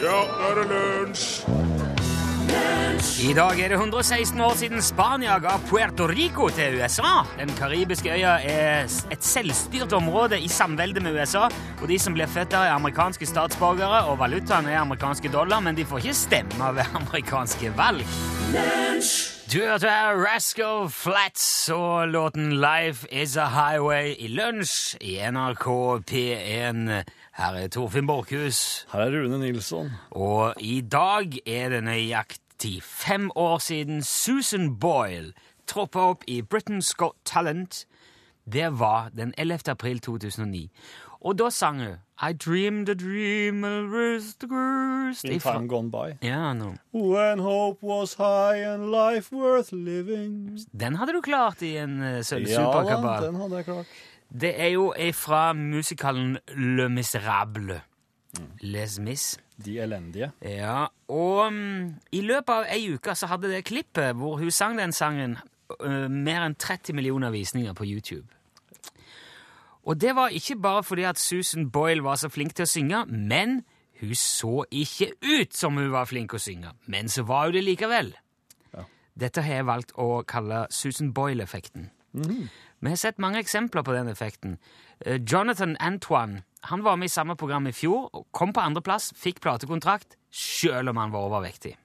Ja, nå er det lunsj! I dag er det 116 år siden Spania ga Puerto Rico til USA. Den karibiske øya er et selvstyrt område i samvelde med USA, og de som blir født der, er amerikanske statsborgere, og valutaen er amerikanske dollar, men de får ikke stemme ved amerikanske valg. Du hørte her Rascal Flats og låten Life Is A Highway i lunsj i NRK P1. Her er Torfinn Borchhus. Her er Rune Nilsson. Og i dag er det nøyaktig fem år siden Susan Boyle troppa opp i Britain's Got Talent. Det var den 11. april 2009. Og da sang hun I dreamed a dream of rest rest In time gone by. Ja, no. When hope was high and life worth living. Den hadde du klart i en uh, Ja da, sølvsuperkabal. den hadde jeg klart. Det er jo fra musikalen Le Miserable. Les Mis. De elendige. Ja, og um, i løpet av ei uke så hadde det klippet hvor hun sang den sangen, uh, mer enn 30 millioner visninger på YouTube. Og det var ikke bare fordi at Susan Boyle var så flink til å synge, men hun så ikke ut som hun var flink å synge. Men så var hun det likevel. Ja. Dette har jeg valgt å kalle Susan Boyle-effekten. Vi har sett mange eksempler på den effekten. Eh, Jonathan Antoine han var med i samme program i fjor, kom på andreplass, fikk platekontrakt, selv om han var overvektig.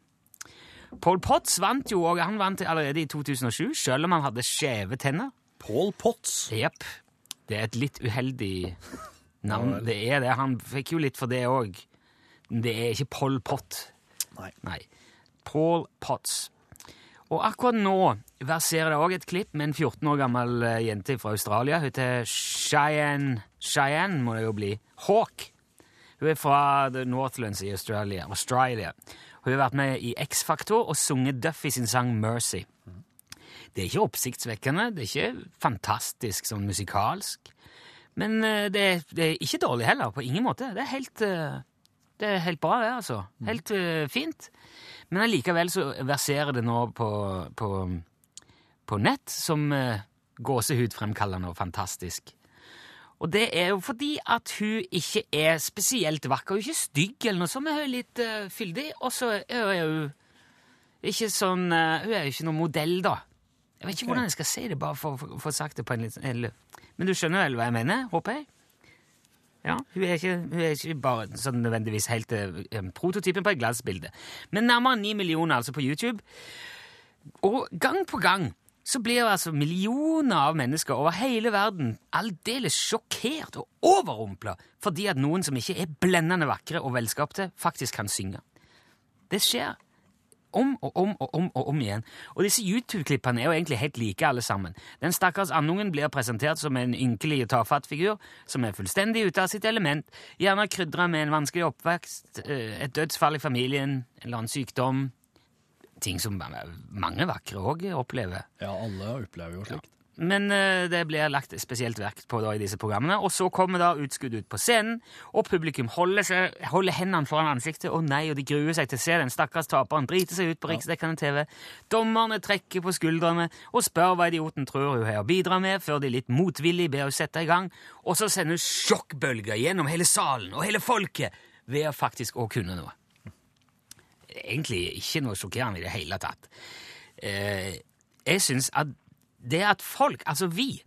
Paul Potts vant jo, og han vant allerede i 2007, selv om han hadde skjeve tenner. Paul Potts. Jepp. Det er et litt uheldig navn. Det er det. Han fikk jo litt for det òg. Det er ikke Paul Pott. Nei. Nei. Paul Potts. Og akkurat nå verserer det òg et klipp med en 14 år gammel eh, jente fra Australia. Hun heter Cheyenne Cheyenne må det jo bli. Hawk. Hun er fra The Northlands i Australia. Australia. Hun har vært med i X-Faktor og sunget Duffy sin sang Mercy. Det er ikke oppsiktsvekkende, det er ikke fantastisk sånn musikalsk. Men eh, det, det er ikke dårlig heller, på ingen måte. Det er helt, eh, det er helt bra, det, altså. Helt uh, fint. Men allikevel så verserer det nå på, på, på nett som uh, gåsehudfremkallende og fantastisk. Og det er jo fordi at hun ikke er spesielt vakker. Hun er ikke stygg eller noe sånt, men hun er litt uh, fyldig. Og så er hun ikke sånn uh, Hun er jo ikke noen modell, da. Jeg vet ikke okay. hvordan jeg skal si det, bare for å få sagt det på en litt eller, Men du skjønner vel hva jeg mener, håper jeg? Ja, hun er ikke, hun er ikke bare sånn nødvendigvis helt eh, prototypen på et glassbilde. Men nærmere ni millioner altså på YouTube. Og gang på gang så blir altså millioner av mennesker over hele verden aldeles sjokkert og overrumpla fordi at noen som ikke er blendende vakre og velskapte, faktisk kan synge. Det skjer om og om og om og om igjen. Og disse YouTube-klippene er jo egentlig helt like alle sammen. Den stakkars andungen blir presentert som en ynkelig og tafatt figur som er fullstendig ute av sitt element, gjerne krydra med en vanskelig oppvekst, eh, et dødsfall i familien, en eller annen sykdom, ting som mange vakre òg opplever. Ja, alle opplever jo slikt. Men eh, det blir lagt spesielt vekt på da i disse programmene. Og så kommer da utskudd ut på scenen, og publikum holder, seg, holder hendene foran ansiktet. Å nei, og de gruer seg til å se den stakkars taperen drite seg ut på riksdekkende TV. Dommerne trekker på skuldrene og spør hva idioten tror hun har å bidra med, før de litt motvillig ber henne sette i gang. Og så sender hun sjokkbølger gjennom hele salen og hele folket ved å faktisk å kunne noe. Egentlig ikke noe sjokkerende i det hele tatt. Eh, jeg syns at det at folk, altså vi,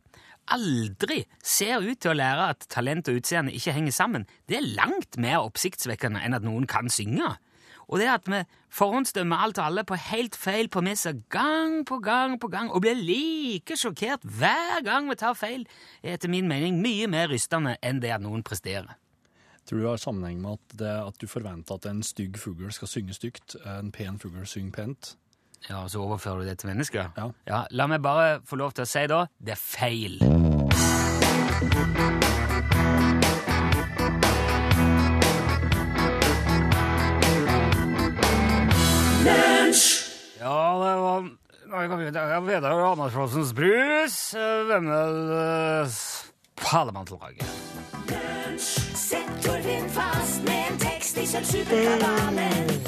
aldri ser ut til å lære at talent og utseende ikke henger sammen, det er langt mer oppsiktsvekkende enn at noen kan synge. Og det at vi forhåndsdømmer alt og alle på helt feil premisser gang på gang på gang, og blir like sjokkert hver gang vi tar feil, er etter min mening mye mer rystende enn det at noen presterer. Tror du har sammenheng med at, det, at du forventer at en stygg fugl skal synge stygt, en pen fugl synger pent? Ja, og så overfører du det til mennesker? Ja. La meg bare få lov til å si da, det er feil. Ja, det var Jeg vet det er Vedar Andersfossens brus, eh, Vemmes Pallemanteldraget. Sett Torfinn fast med en tekst i Sølvsuperkabalen.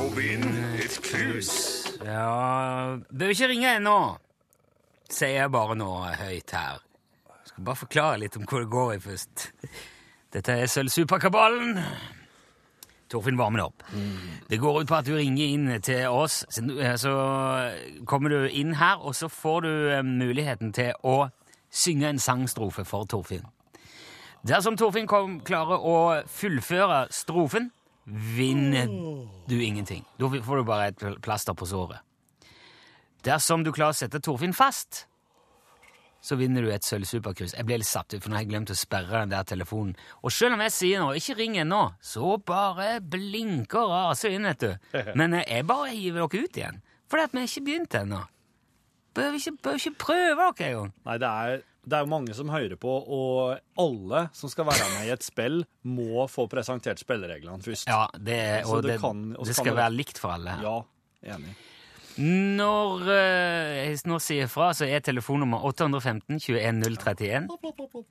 Og vinn et krus. Ja Bør ikke ringe ennå, sier jeg bare nå høyt her. Jeg skal bare forklare litt om hvor det går i først. Dette er Sølvsuperkabalen. Torfinn varmer det opp. Det går ut på at du ringer inn til oss, så eh, kommer du inn her, og så får du eh, muligheten til å synge en sangstrofe for Torfinn. Dersom Torfinn kom, klarer å fullføre strofen, vinner du ingenting. Da får du bare et plaster på såret. Dersom du klarer å sette Torfinn fast, så vinner du et sølvsuperkryss. Jeg ble litt satt ut, for nå har jeg glemt å sperre den der telefonen. Og selv om jeg sier nå, ikke ring ennå, så bare blinker raset inn, vet du. Men eh, jeg bare hiver dere ut igjen. Fordi at vi har ikke begynt ennå. Bør ikke, bør ikke prøve dere engang. Nei, det er, det er jo mange som hører på, og alle som skal være med i et spill, må få presentert spillereglene først. Ja, det, og det det, kan- det skal være likt for alle. Ja, enig. Når eh, jeg nå sier fra, så er telefonnummer 815 21 031.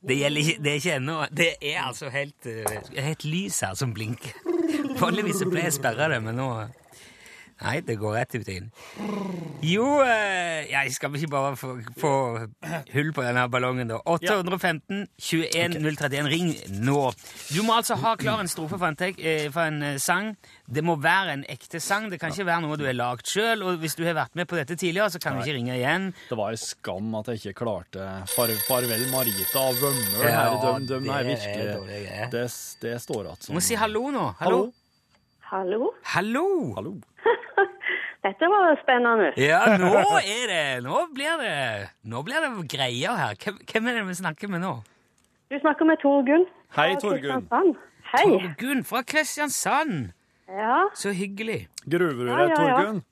Det, gjelder det er ikke ennå Det er altså helt, eh, helt lys her som blinker. Vanligvis pleier jeg å sperre det, men nå Nei, det går rett ut inn. Jo, eh, jeg skal ikke bare få, få hull på denne ballongen, da. 815 21 031. Ring nå. Du må altså ha klar en strofe for en, tek, eh, for en eh, sang. Det må være en ekte sang. Det kan ikke være noe du har lagd sjøl. Og hvis du har vært med på dette tidligere, så kan du ikke ringe igjen. Det var en skam at jeg ikke klarte far, Farvel Marita og Vømmøl. Ja, her. de, de det er er virkelig det. Det, det står igjen Du må si hallo nå. Hallo. Hallo. Hallo? Hallo. Hallo. Dette var spennende. Ja, nå er det Nå blir det Nå blir det greier her. Hvem, hvem er det vi snakker med nå? Du snakker med Torgunn. Hei, Torgunn. Hei. Torgunn fra Kristiansand. Ja. Så hyggelig. Gruer du deg, ja, ja. Torgunn?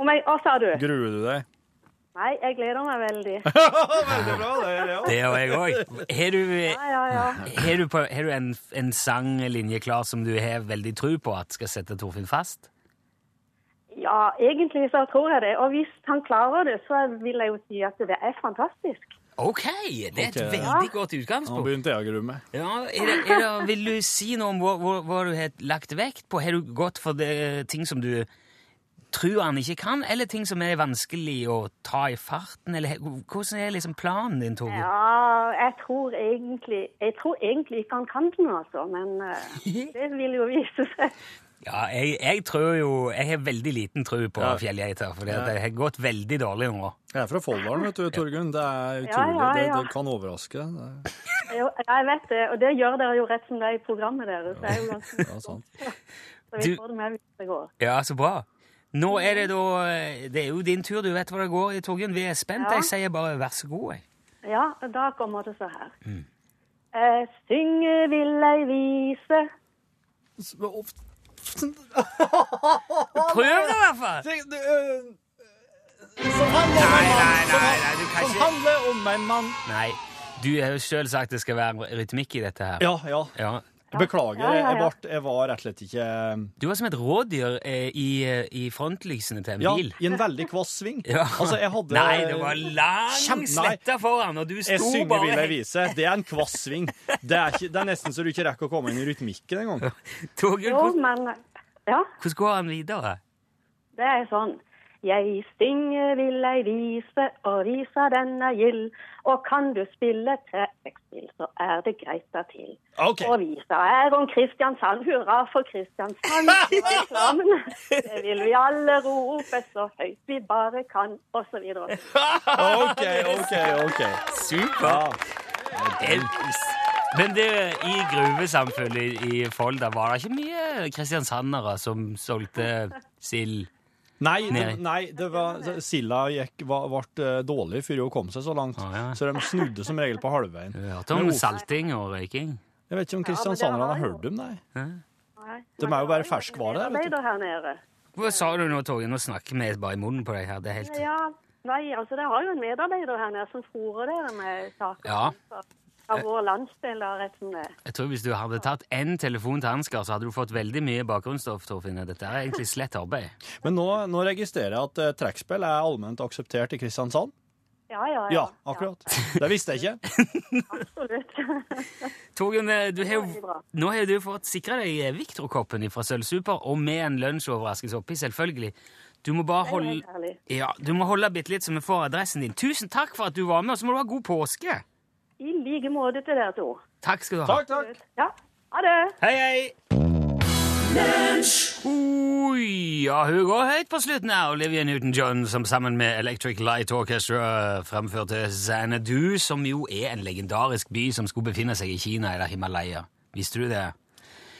Om jeg, hva sa du? Gruer du deg? Nei, jeg gleder meg veldig. Veldig bra, det. Ja. Det gjør jeg òg. Har du, Ja, ja, ja. har du, på, har du en, en sanglinje klar som du har veldig tro på at skal sette Torfinn fast? Ja, egentlig så tror jeg det. Og hvis han klarer det, så vil jeg jo si at det er fantastisk. OK! Det er et okay. veldig godt utgangspunkt. Nå begynte jeg å grue meg. Ja, er det, er det, vil du si noe om hva, hva, hva du har lagt vekt på? Har du gått for det, ting som du tror han ikke kan, eller ting som er vanskelig å ta i farten? Eller hvordan er liksom planen din, Tove? Ja, jeg tror egentlig Jeg tror egentlig ikke han kan det, altså. Men eh, det vil jo vise seg. Ja, jeg, jeg tror jo Jeg har veldig liten tro på Ja. fjellgeiter, for det har gått veldig dårlig nå. Jeg er fra Folldalen, vet du, Torgunn. Det er utrolig. ja, Det, ja. det kan overraske. Det er, Jo, jeg vet det, og det gjør dere jo rett som det er i programmet deres. Det er jo ganske ja, sant. Så vi får det med hvis det går. Ja, så bra. Nå er det da Det er jo din tur, du vet hva det går i, Torgunn. Vi er spent. Ja. Jeg sier bare vær så god, jeg. Ja, da kommer det så her. Eh, synge vil jeg vise Prøv det i hvert fall! Som handler om Nei, en nei, mann! Som, nei, nei, du kan som ikke handler om en mann! Nei, du har jo sjøl sagt det skal være rytmikk i dette her. Ja, ja. Ja. Beklager, Ja, ja, ja. Jeg, var, jeg var rett og slett ikke Du var som et rådyr eh, i, eh, i frontlysene til en Ja, bil. i en veldig kvass sving. Ja. Altså, jeg hadde Nei, det var lang slette foran, og du sto bare Jeg synger bare vil jeg vise. Det er en kvass sving. Det er, ikke, det er nesten så du ikke rekker å komme inn i rytmikken engang. Jo, hvordan, men Ja, hvordan går han videre? det er sånn. Jeg stinger, vil jeg vise, og visa den er gild. Og kan du spille trekkspill, så er det greit da til. OK. Og visa er om Kristiansand, hurra for Kristiansand. Reklamen, det vil vi alle rope så høyt vi bare kan, og så videre. OK, OK. ok. Supert! Ja. Men det, i gruvesamfunnet i, i Folda var det ikke mye kristiansandere som solgte sild? Nei, det, Nei. det var, silda gikk, var, ble eh, dårlig før hun kom seg så langt. ah, ja. Så de snudde som regel på halvveien. Du hørte om salting og røyking? Jeg vet ikke om kristiansanderne har hørt dem, nei. Nei, De er jo bare var ferskvare der, vet du. Hva sa du nå, Torgen, Nå snakker vi bare i munnen på deg her. Det er helt Ja, nei, altså det har jo en medarbeider her nede som fôrer dere med saker. Ja. Av vår landsdel, rett som det. Jeg tror Hvis du hadde tatt én telefon til Ansgar, så hadde du fått veldig mye bakgrunnsstoff. Torfinn. Dette er egentlig slett arbeid. Men nå, nå registrerer jeg at uh, trekkspill er allment akseptert i Kristiansand. Ja, ja, ja. Ja, akkurat. Det visste jeg ikke. Absolutt. Torgunn, eh, har nå har du fått sikra deg eh, Victor-koppen fra Sølvsuper, og med en lunsjoverraskelse oppi, selvfølgelig. Du må bare holde ja, du må holde bitte litt så vi får adressen din. Tusen takk for at du var med, og så må du ha god påske! I like måte til dere to. Takk skal du ha. Takk, takk. Ja, ha det. Hei, hei! Oi, ja, hun går høyt på slutten her, Olivia Newton-John, som sammen med Electric Light Orchestra fremførte Xanadu, som jo er en legendarisk by som skulle befinne seg i Kina eller Himalaya. Visste du det?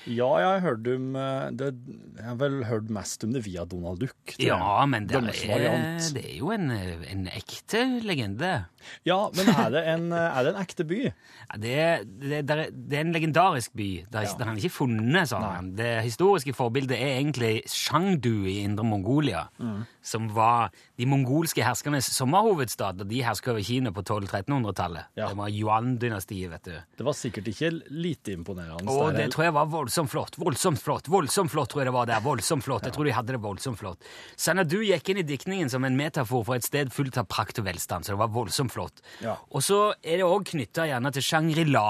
Ja, jeg har hørt om eh, det, Jeg har vel hørt mest om det via Donald Duck. Ja, men det er, det er jo en, en ekte legende. Ja, men er det en, er det en ekte by? Ja, det, det, det, er, det er en legendarisk by. Det er, Ja. ikke funnet sånn. Det historiske forbildet er egentlig Shangdu i indre Mongolia, Mm. som var de mongolske herskernes sommerhovedstad, og de herska over Kina på 1200-1300-tallet. Ja. Det var Yuan-dynastiet, vet du. Det var sikkert ikke lite imponerende. Og det tror jeg var voldsomt flott. Voldsomt flott, voldsomt flott, tror jeg det var der. Voldsomt flott. Jeg tror de hadde det voldsomt flott. Sanadu gikk inn i diktningen som en metafor for et sted fullt av prakt og velstand, så det var voldsomt flott. Ja. Og så er det òg knytta gjerne til Shangri-La.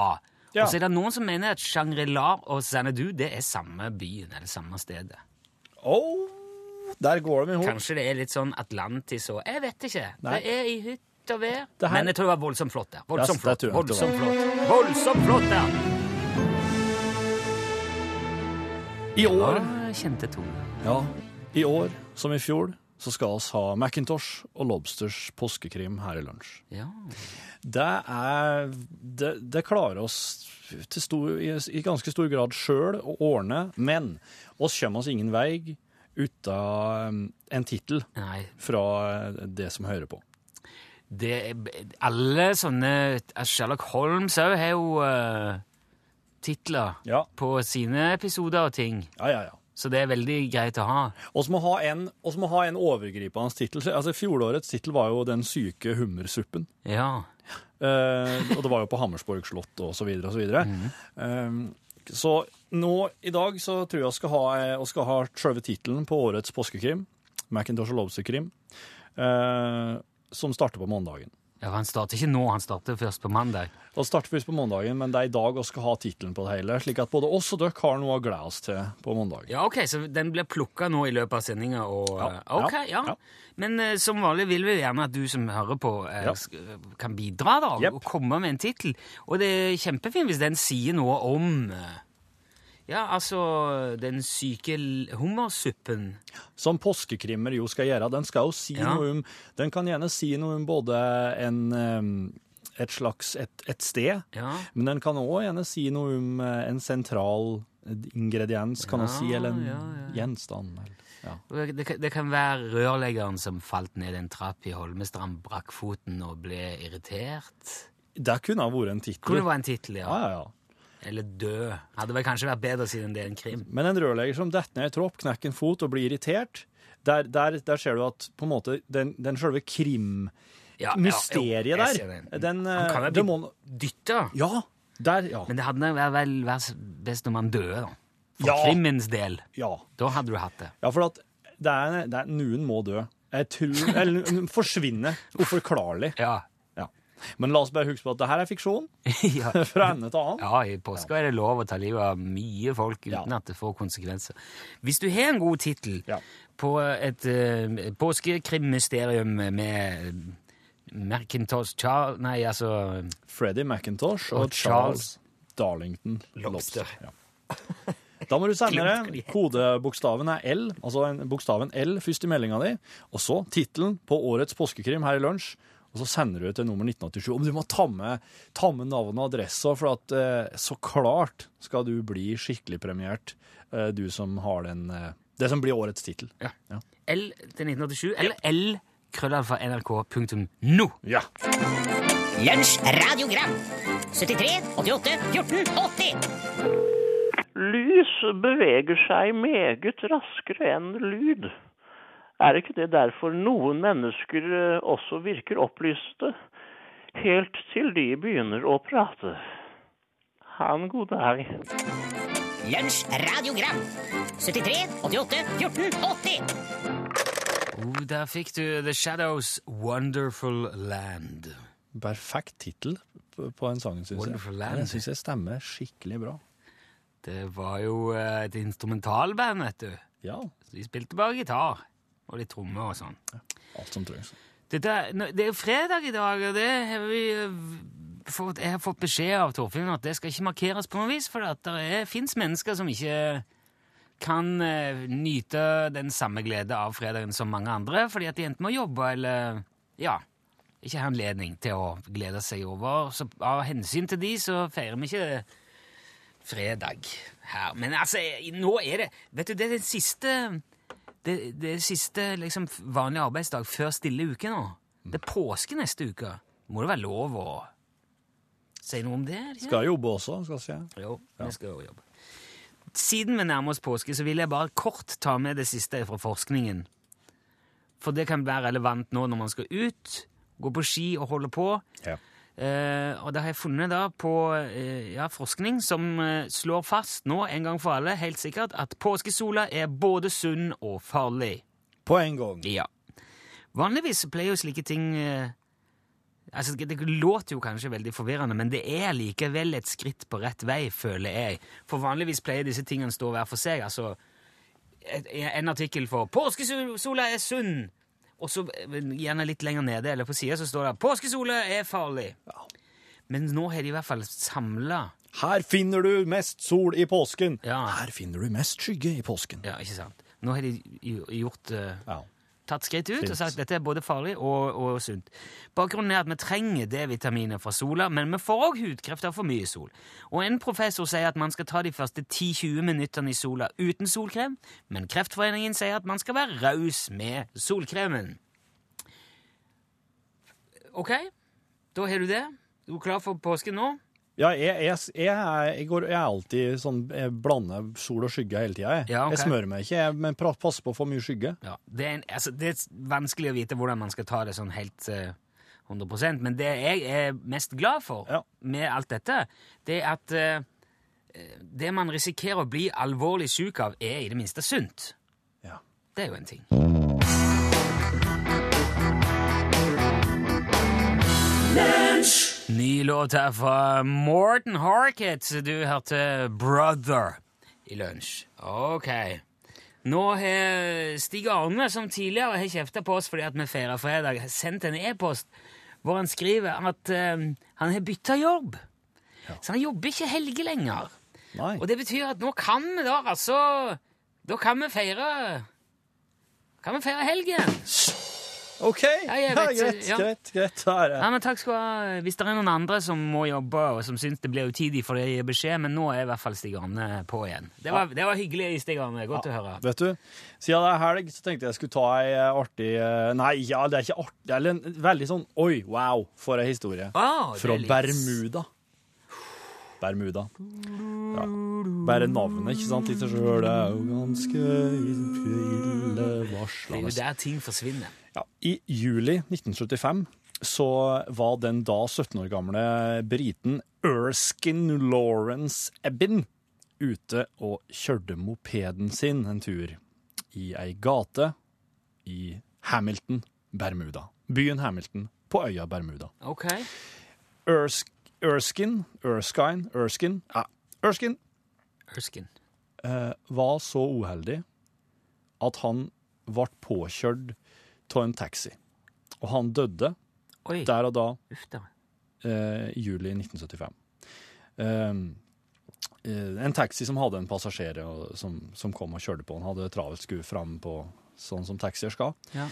Ja. Og så er det noen som mener at Shangri-La og Sanadu det er samme byen, eller samme stedet. Åh, der går det med henne. Kanskje det er litt sånn Atlantis og Jeg vet ikke. Nei. Det er i hytt og vær. Men jeg tror det var voldsomt flott der. Voldsomt det flott. Voldsomt flott. Voldsomt flott der! I år, Ja, kjente tone. ja, i år som i fjor, så skal vi ha Macintosh og Lobsters påskekrim her i lunsj. Ja. Det er Det, det klarer oss til stor, i, i ganske stor grad sjøl å ordne, men oss kommer oss ingen vei uten um, en tittel fra det som hører på. det alle sånne Sherlock Holmes òg har jo uh, titler Ja, på sine episoder og ting, ja, ja. ja. så det er veldig greit å ha. Vi må ha en, må ha en overgripende tittel. Altså, Fjorårets tittel var jo 'Den syke hummersuppen'. Ja. Uh, og det var jo på Hammersborg slott og så videre og så videre. Eh, så nå i dag så tror jeg vi skal ha, jeg skal ha selve tittelen på årets påskekrim, Macintosh og Lobsterkrim, uh, som starter på mandagen. Ja, Han starter ikke nå, han starter først på mandag. Han starter først på mandagen, men det er i dag vi skal ha tittelen på det hele, slik at både oss og dere har noe å glede oss til på mandag. Ja, ok, Så den blir plukka nå i løpet av sendinga? Ja, Ok, ja, ja. Men uh, som vanlig vil vi gjerne at du som hører på, uh, Ja. kan bidra da, yep. og komme med en tittel. Og det er kjempefint hvis den sier noe om eh, Ja, altså Den syke hummersuppen. Som påskekrimmer jo skal gjøre. Den skal jo si Ja. noe om Den kan gjerne si noe om både en et slags et, et sted, Ja. men den kan òg gjerne si noe om eh, en sentral ingrediens, kan man si, eller en ja, ja. gjenstand. Eller, ja. Det, kan- det kan være rørleggeren som falt ned en trapp i Holmestrand, brakk foten og ble irritert. Det kunne ha vært en tittel. Kunne være en tittel, Ja, ja. ja, ja. Eller død. Hadde vel kanskje vært bedre siden det er en krim. Men en rørlegger som detter ned i tropp, knekker en fot og blir irritert, der, der, der ser du at på en måte den, den selve krim... Ja, ja, Mysteriet jo, der, den. Han kan jo vel bli dytta. Ja, der, ja. Men det hadde vel vært best når man døde, da. For Ja. krimmens del. ja. Da hadde du hatt det. Ja, for at det er, det er, noen må dø. Jeg tror, eller forsvinne. Uforklarlig. Ja. Men la oss bare huske på at det her er fiksjon. ja. Fra ende til annen. Ja, i påska er det lov å ta livet av mye folk uten Ja. at det får konsekvenser. Hvis du har en god tittel Ja. på et uh, påskekrimmysterium med Macintosh Charles Nei, altså Freddie McIntosh og, Og Charles, Darlington Lobster. Ja. Da må du sende det. Kodebokstaven er L, altså en bokstaven L først i meldinga di, og så tittelen på årets påskekrim her i lunsj. Og så sender du det til nummer 1987. Om du må ta med, ta med navn og adresse, for at eh, så klart skal du bli skikkelig premiert, eh, du som har den eh, Det som blir årets tittel. Ja. Ja. L til 1987, eller L krøllalfa nrk.no. Ja. Lunsj radiogram 73 88 14 80 Lys beveger seg meget raskere enn lyd. Er ikke det derfor noen mennesker eh, også virker opplyste, helt til de begynner å prate? Ha en god dag. Lunsj radiogram 73 88 14 80 Oh, der fikk du The Shadows Wonderful Land. Perfekt tittel på en sang, syns jeg. Land. Den syns jeg stemmer skikkelig bra. Det var jo eh, et instrumentalband, vet du. Ja, Så de spilte bare gitar og litt trommer og sånn. alt som trengs. Dette, det er jo fredag i dag, og det har vi eh, fått, jeg har fått beskjed av Torfinn at det skal ikke markeres på noe vis, for at det fins mennesker som ikke kan eh, nyte den samme glede av fredagen som mange andre, fordi at de enten må jobbe eller ja, ikke har anledning til å glede seg over. Så av hensyn til de så feirer vi ikke fredag her. Men altså, nå er det Vet du, det er den siste det, det er siste liksom, vanlige arbeidsdag før stille uke nå. Det er påske neste uke. Må det være lov å si noe om det? ikke? Skal jobbe også, skal jeg si. Jo, vi skal jo jobbe. Siden vi nærmer oss påske, så vil jeg bare kort ta med det siste fra forskningen. For det kan være relevant nå når man skal ut, gå på ski og holde på. Ja. Eh, og det har jeg funnet da på eh, ja, forskning som eh, slår fast nå en gang for alle, helt sikkert, at påskesola er både sunn og farlig. På en gang. Ja. Vanligvis pleier jo slike ting eh, altså Det låter jo kanskje veldig forvirrende, men det er likevel et skritt på rett vei, føler jeg. For vanligvis pleier disse tingene stå hver for seg. altså En artikkel for 'Påskesola er sunn', og så gjerne litt lenger nede eller på sida så står det 'Påskesola er farlig'. Men nå har de i hvert fall samla Her finner du mest sol i påsken. Ja. Her finner du mest skygge i påsken. Ja, ikke sant? Nå har de gjort uh, Ja. Tatt skritt ut Fint. og sagt dette er både farlig og, og sunt. Bakgrunnen er at vi trenger D-vitaminer fra sola, men vi får òg hudkreft av for mye sol. Og en professor sier at man skal ta de første 10-20 minuttene i sola uten solkrem, men Kreftforeningen sier at man skal være raus med solkremen. Ok, da har du det. Du er klar for påsken nå? Ja, jeg, jeg, jeg, går, jeg er alltid sånn Jeg blander sol og skygge hele tida. Jeg. Ja, okay. jeg smører meg ikke, men passer på å få mye skygge. Ja, det er, en, altså, det er vanskelig å vite hvordan man skal ta det sånn helt uh, 100% men det jeg er mest glad for Ja. med alt dette, det er at uh, det man risikerer å bli alvorlig syk av, er i det minste sunt. Ja. Det er jo en ting. Ny låt her fra Morten Harket. Du hørte Brother i lunsj. Ok. Nå har Stig Arne, som tidligere har kjefta på oss fordi at vi feirer fredag, sendt en e-post hvor han skriver at eh, han har bytta jobb. Så han jobber ikke helge lenger. Nei. Og det betyr at nå kan vi da altså Da kan vi feire Kan vi feire helgen. OK! Ja, ja, greit, ja. greit, greit. Da er det. Ja, men takk skal du ha. Hvis det er noen andre som må jobbe, og som syns det blir utidig for å gi beskjed, men nå er i hvert fall Stig Arne på igjen. Det var, det var hyggelig, Stig Arne. Godt å høre. Vet du, siden det er helg, så tenkte jeg skulle ta ei eh, artig eh, Nei, ja, det er ikke artig. Eller en veldig sånn Oi, wow, for ei historie. Ah, Fra er Bermuda. Bermuda. Ja. Bare navnet, ikke sant? I seg sjøl er jo ganske illevarslende. Det er jo der ting forsvinner. Ja, I juli 1975 så var den da 17 år gamle briten Erskine Lawrence Ebbin ute og kjørte mopeden sin en tur i ei gate i Hamilton, Bermuda. Byen Hamilton på øya Bermuda. Ok. Ersk, Erskine, Erskine, Erskine, ja, Erskine Erskine eh, var så uheldig at han ble påkjørt av en taxi. Og han døde Oi, der og da eh, i juli 1975. Eh, eh, en taxi som hadde en passasjer som, som kom og kjørte på. Han hadde travelt skulle fram på sånn som taxier skal. Ja.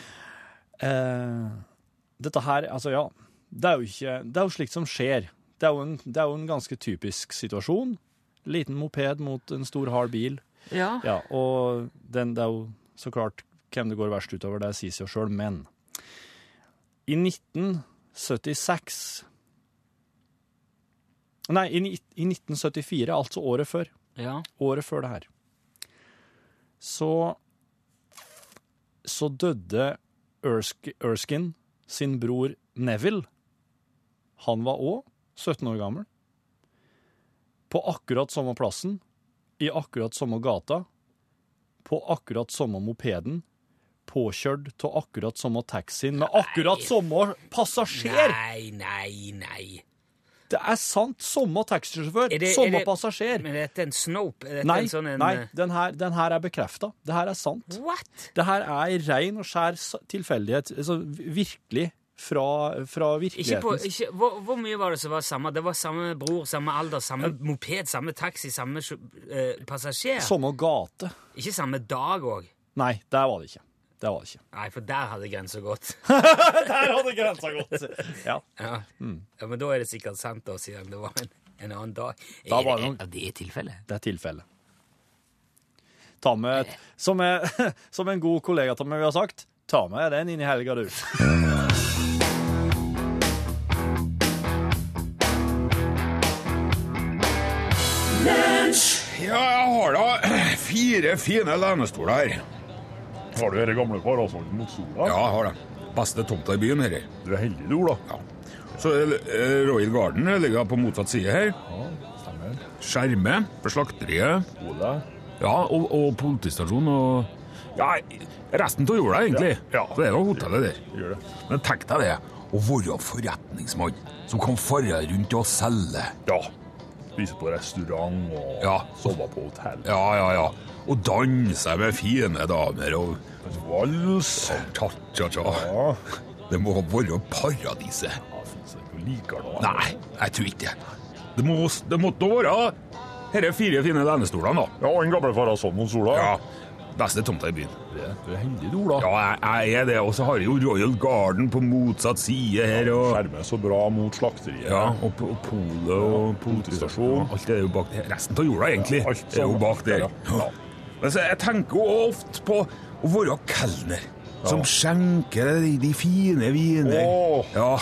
Eh, dette her, altså ja, det er jo ikke, det er jo slikt som skjer. Det er jo en, det er jo en ganske typisk situasjon. Liten moped mot en stor, hard bil. Ja. Ja, og den, det er jo så klart hvem det går verst utover, det sier seg jo sjøl, men i 1976 Nei, i, i 1974, altså året før, ja. året før det her, så så døde Ersk, Erskine sin bror Neville. Han var òg 17 år gammel. På akkurat samme plassen, i akkurat samme gata, på akkurat samme mopeden, påkjørt av akkurat samme taxien med akkurat samme passasjer! Nei, nei, nei. Det er sant! Samme taxisjåfør, samme passasjer. Men er dette en snope? Er dette Nei, en sånn en, nei den, her, den her er bekrefta. Det her er sant. What? Det her er rein og skjær tilfeldighet. Altså, virkelig fra, fra Ikke på, virkeligheten. ikke, hvor, hvor mye var det som var samme? Det var samme bror, samme alder, samme moped, samme taxi, samme eh, passasjer? Samme gate. Ikke samme dag òg? Nei, der var det ikke. Det var det ikke. Nei, for der hadde grensa gått. Der hadde grensa gått! Ja. Ja. ja, Men da er det sikkert sant, da, siden det var en, en annen dag. Da Er var det, det er det tilfellet? Det er tilfellet. Ta med et, som, er, som en god kollega av meg vi har sagt, ta med den inn i helga, du. Ja, jeg har da fire fine lenestoler her. Har du denne gamle parasollen mot sola? Ja, jeg har det. Beste tomta i byen, her. Du er heldig, du, Ola. Ja. Så eh, Royal Garden ligger på motsatt side her. Ja, stemmer. Skjerme for slakteriet. Ole. Ja, og, og politistasjon og Ja, resten av jorda, egentlig. Ja, ja. Så det er jo hotellet der. Gjør det. Men tenk deg det, å være forretningsmann som kan fare rundt og selge. Ja. Spise på restaurant og Ja. sove på hotell. Ja, ja, ja. Og danse med fine damer og Vals. cha-cha-cha. Ja. Det må være paradiset. Ja, det ikke liker det? Nei, jeg tror ikke det. Det, må, det måtte være disse fire fine lenestolene, da. Ja, og en gamle parasoll mot sola. Ja, Beste tomta i byen. Det- Du er heldig, du, Ola. Ja, jeg, jeg er det. Og så har jeg jo Royal Garden på motsatt side her. og... Skjermer så bra mot slakteriet. Ja, og, og polet og politistasjon. Alt er jo bak der. Resten av jorda, egentlig, Ja, alt er jo bak der. ja. Men så jeg tenker jo ofte på å være kelner. Som skjenker de, de fine viner. Åh. Ja.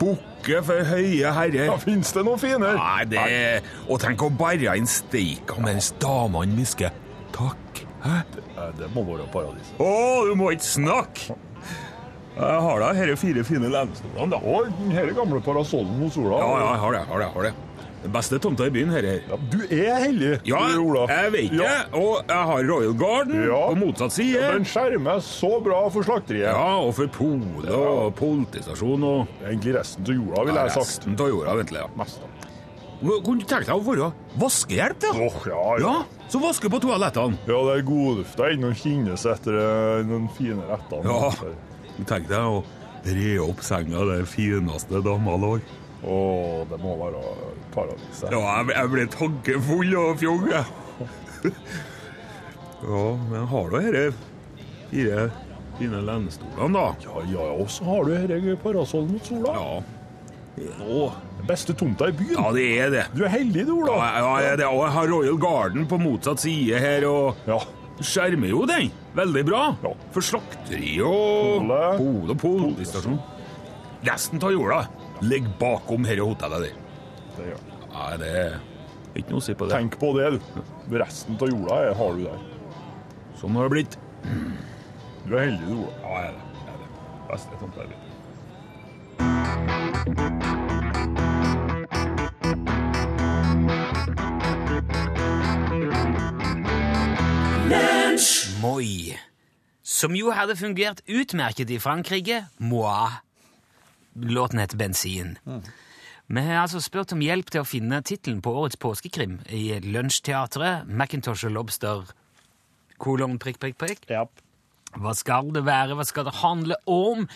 Bukke for høye herrer. Ja, Fins det noen finere? Nei, det Og tenk å bære inn steika mens damene hvisker takk. Hæ? Eh, Det må være paradis. Å, du må ikke snakke! Jeg har da disse fire fine lenestolene, da. Og den gamle parasollen hos Ola. Ja, ja, jeg har det. jeg har det, jeg har det. Den beste tomta i byen her. her. Ja, Du er heldig, Ja, Ola Ola. jeg vet det. Ja. Og jeg har Royal Garden Ja. på motsatt side. Ja, Den skjermer så bra for slakteriet. Ja, og for polet og politistasjon og Egentlig resten av jorda, ville ja, jeg sagt. resten av jorda, ventelig. Ja. Mest da. Kunne du tenke deg å være vaskehjelp, da? Åh, ja, ja. Ja, så vasker på toalettene. Ja, det er godlufta inn og kinnes etter eh, noen fine retter. Ja. Tenk deg å re opp senga det fineste dama lår. Å, det må være paradis. Ja, jeg, jeg ble tankefull og fjong, jeg. Ja, men har du disse fire fine lenestolene, da? Ja, ja, og så har du denne parasollen mot sola. Ja. Den beste tomta i byen. ja, det er det. Du er heldig, du, Ola. ja, ja, det. Og jeg har Royal Garden på motsatt side her, og Ja. skjermer jo den. Veldig bra. Ja. For slakteri og Pole. og politistasjon. Resten av jorda ligger bakom dette hotellet der. det gjør det. Ja, det er ikke noe å si på det. Tenk på det, du. Resten av jorda er, har du der. Sånn har det blitt. Du er heldig, du, Ola. Ja, jeg er det. Jeg er det. Beste tomta i byen. Moi. Som jo hadde fungert utmerket i Frankrike. Moi. Låten heter Bensin. Vi har altså spurt om hjelp til å finne tittelen på årets påskekrim i Lunsjteatret, Macintosh og Lobster, kolon, prikk, prikk, prikk. Ja. Hva skal det være, hva skal det handle om?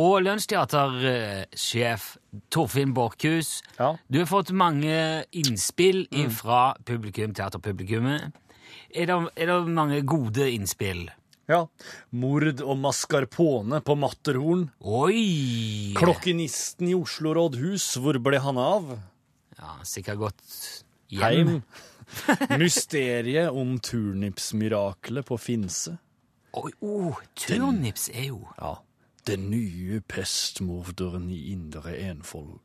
Og Lunsjteatersjef Torfinn Borchhus, Ja. du har fått mange innspill fra publikum, teaterpublikummet. Er det, er det mange gode innspill? ja. Mord og mascarpone på Matterhorn. Oi! Klokkenisten i Oslo rådhus, hvor ble han av? Ja, sikkert gått hjem. Heim. Mysteriet om turnipsmirakelet på Finse. Oi, oh, turnips er jo Ja. Den nye pestmorderen i Indre Enfold.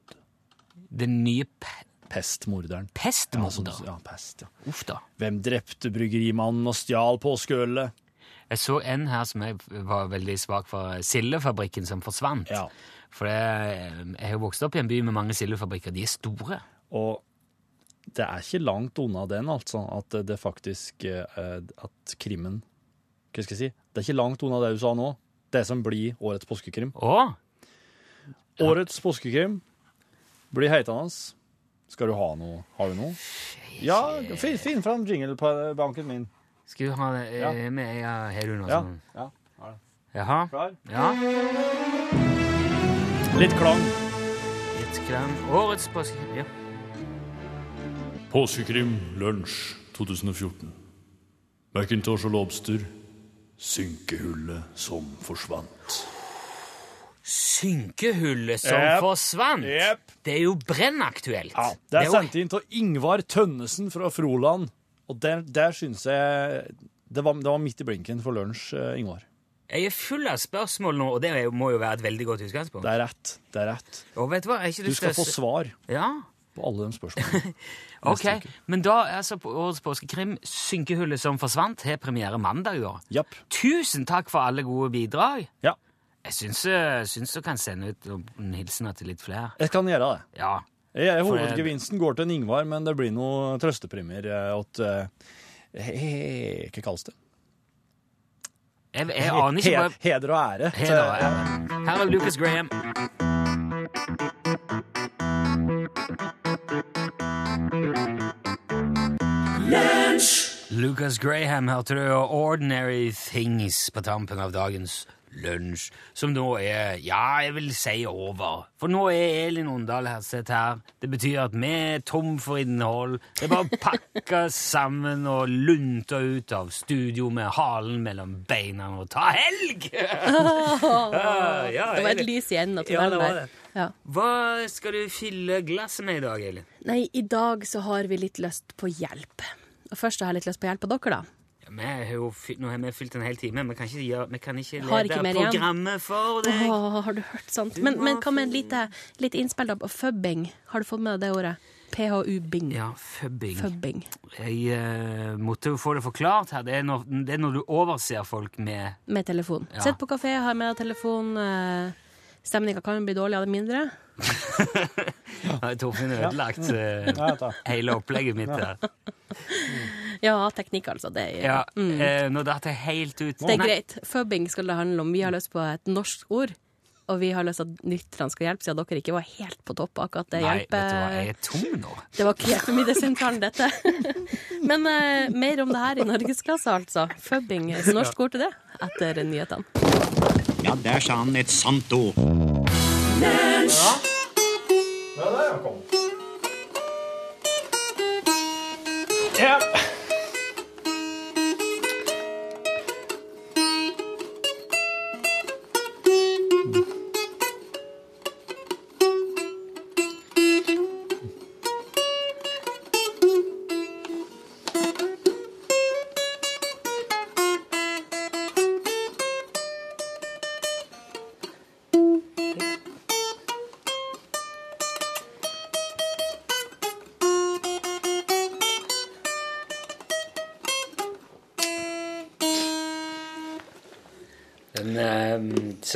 den nye pe Pestmorderen. Ja, pestmorder. sånn- ja, pest, ja. Uff da. Hvem drepte bryggerimannen og stjal påskeølet? Jeg så en her som jeg var veldig svak for. Sildefabrikken som forsvant. Ja. For det, jeg har vokst opp i en by med mange sildefabrikker. De er store. Og det er ikke langt unna den, altså, at det faktisk eh, At krimmen Hva skal jeg si? Det er ikke langt unna det du sa nå. Det som blir årets påskekrim. Å! Årets påskekrim blir heitende. Skal du ha noe? Har du noe? Ja, finn, finn fram jinglebanken min. Skal du ha det Ja. eh, med ja, Har du noe Ja. sånn? ja. Jaha? Klar? Ja. Litt klang. Litt klang. Årets påskekrim. Ja. Påskekrim lunsj 2014. Macintosh og Lobster. Synkehullet som forsvant. Synkehullet som yep. forsvant. Yep. Det er jo brennaktuelt. Ja, det er sendt inn til Ingvar Tønnesen fra Froland. Og der, der syns jeg det var, det var midt i blinken for lunsj, eh, Ingvar. Jeg er full av spørsmål nå, og det må jo være et veldig godt utgangspunkt. Det er rett. Det er rett. Og vet du hva? Jeg har ikke Du lyst til skal få svar Ja, på alle de spørsmålene. ok. Men da, er altså, på årets påskekrim, Synkehullet som forsvant, har premiere mandag, i år. Yep. Tusen takk for alle gode bidrag. Ja, Jeg syns, eh, du kan sende ut noen hilsener til litt flere. jeg kan gjøre det. Ja. Jeg, jeg, hovedgevinsten går til en Ingvar, men det blir noe trøstepremier eh, eh, he- Hva kalles det? Jeg, jeg aner ikke Heder og ære. Her er- her er Lucas Graham. Lucas Graham hørte du, og Ordinary Things på tampen av dagens lunsj, som nå er, ja, jeg vil si over. For nå er Elin Ondal her, sett her. Det betyr at vi er tom for innhold. Det er bare å pakke sammen og lunte ut av studio med halen mellom beina og ta helg! Ah, ja, Det var et lys i enden av tunnelen var der. Ja. Hva skal du fylle glasset med i dag, Elin? Nei, i dag så har vi litt lyst på hjelp. Og først har jeg litt lyst på hjelp av dere, da. Ja, vi har jo fylt, nå har vi fylt en hel time. Vi kan ikke, ja, vi kan ikke lede ikke mer igjen. programmet for deg. Åh, har du hørt sånt? Men, men hva med et lite, litt innspill på fubbing? Har du fått med deg det ordet? PHU-bing. Ja, fubbing. Fubbing. Jeg uh, måtte jo få det forklart her. Det er, når, det er når du overser folk med Med telefon. Ja. Sett på kafé, har med deg telefon. Uh, Stemninga kan bli dårlig av det mindre. Har Torfinn ødelagt uh, Ja, hele opplegget mitt der? Ja, teknikk, altså. Det er, Ja, mm. eh, nå datt jeg helt ut. det er Nei, greit. Fubbing skal det handle om. Vi har lyst på et norsk ord. Og vi har lyst til at lytterne skal hjelpe, siden dere ikke var helt på topp akkurat det Nei, hjelpe... vet du hva, jeg er tom nå. Det var ikke hjelpemiddelsentralen, dette. Men eh, mer om det her i norgesklasse, altså. Fubbing. Så norsk ord til det etter nyhetene. Ja, der sa han et sant ord. Ja. tap.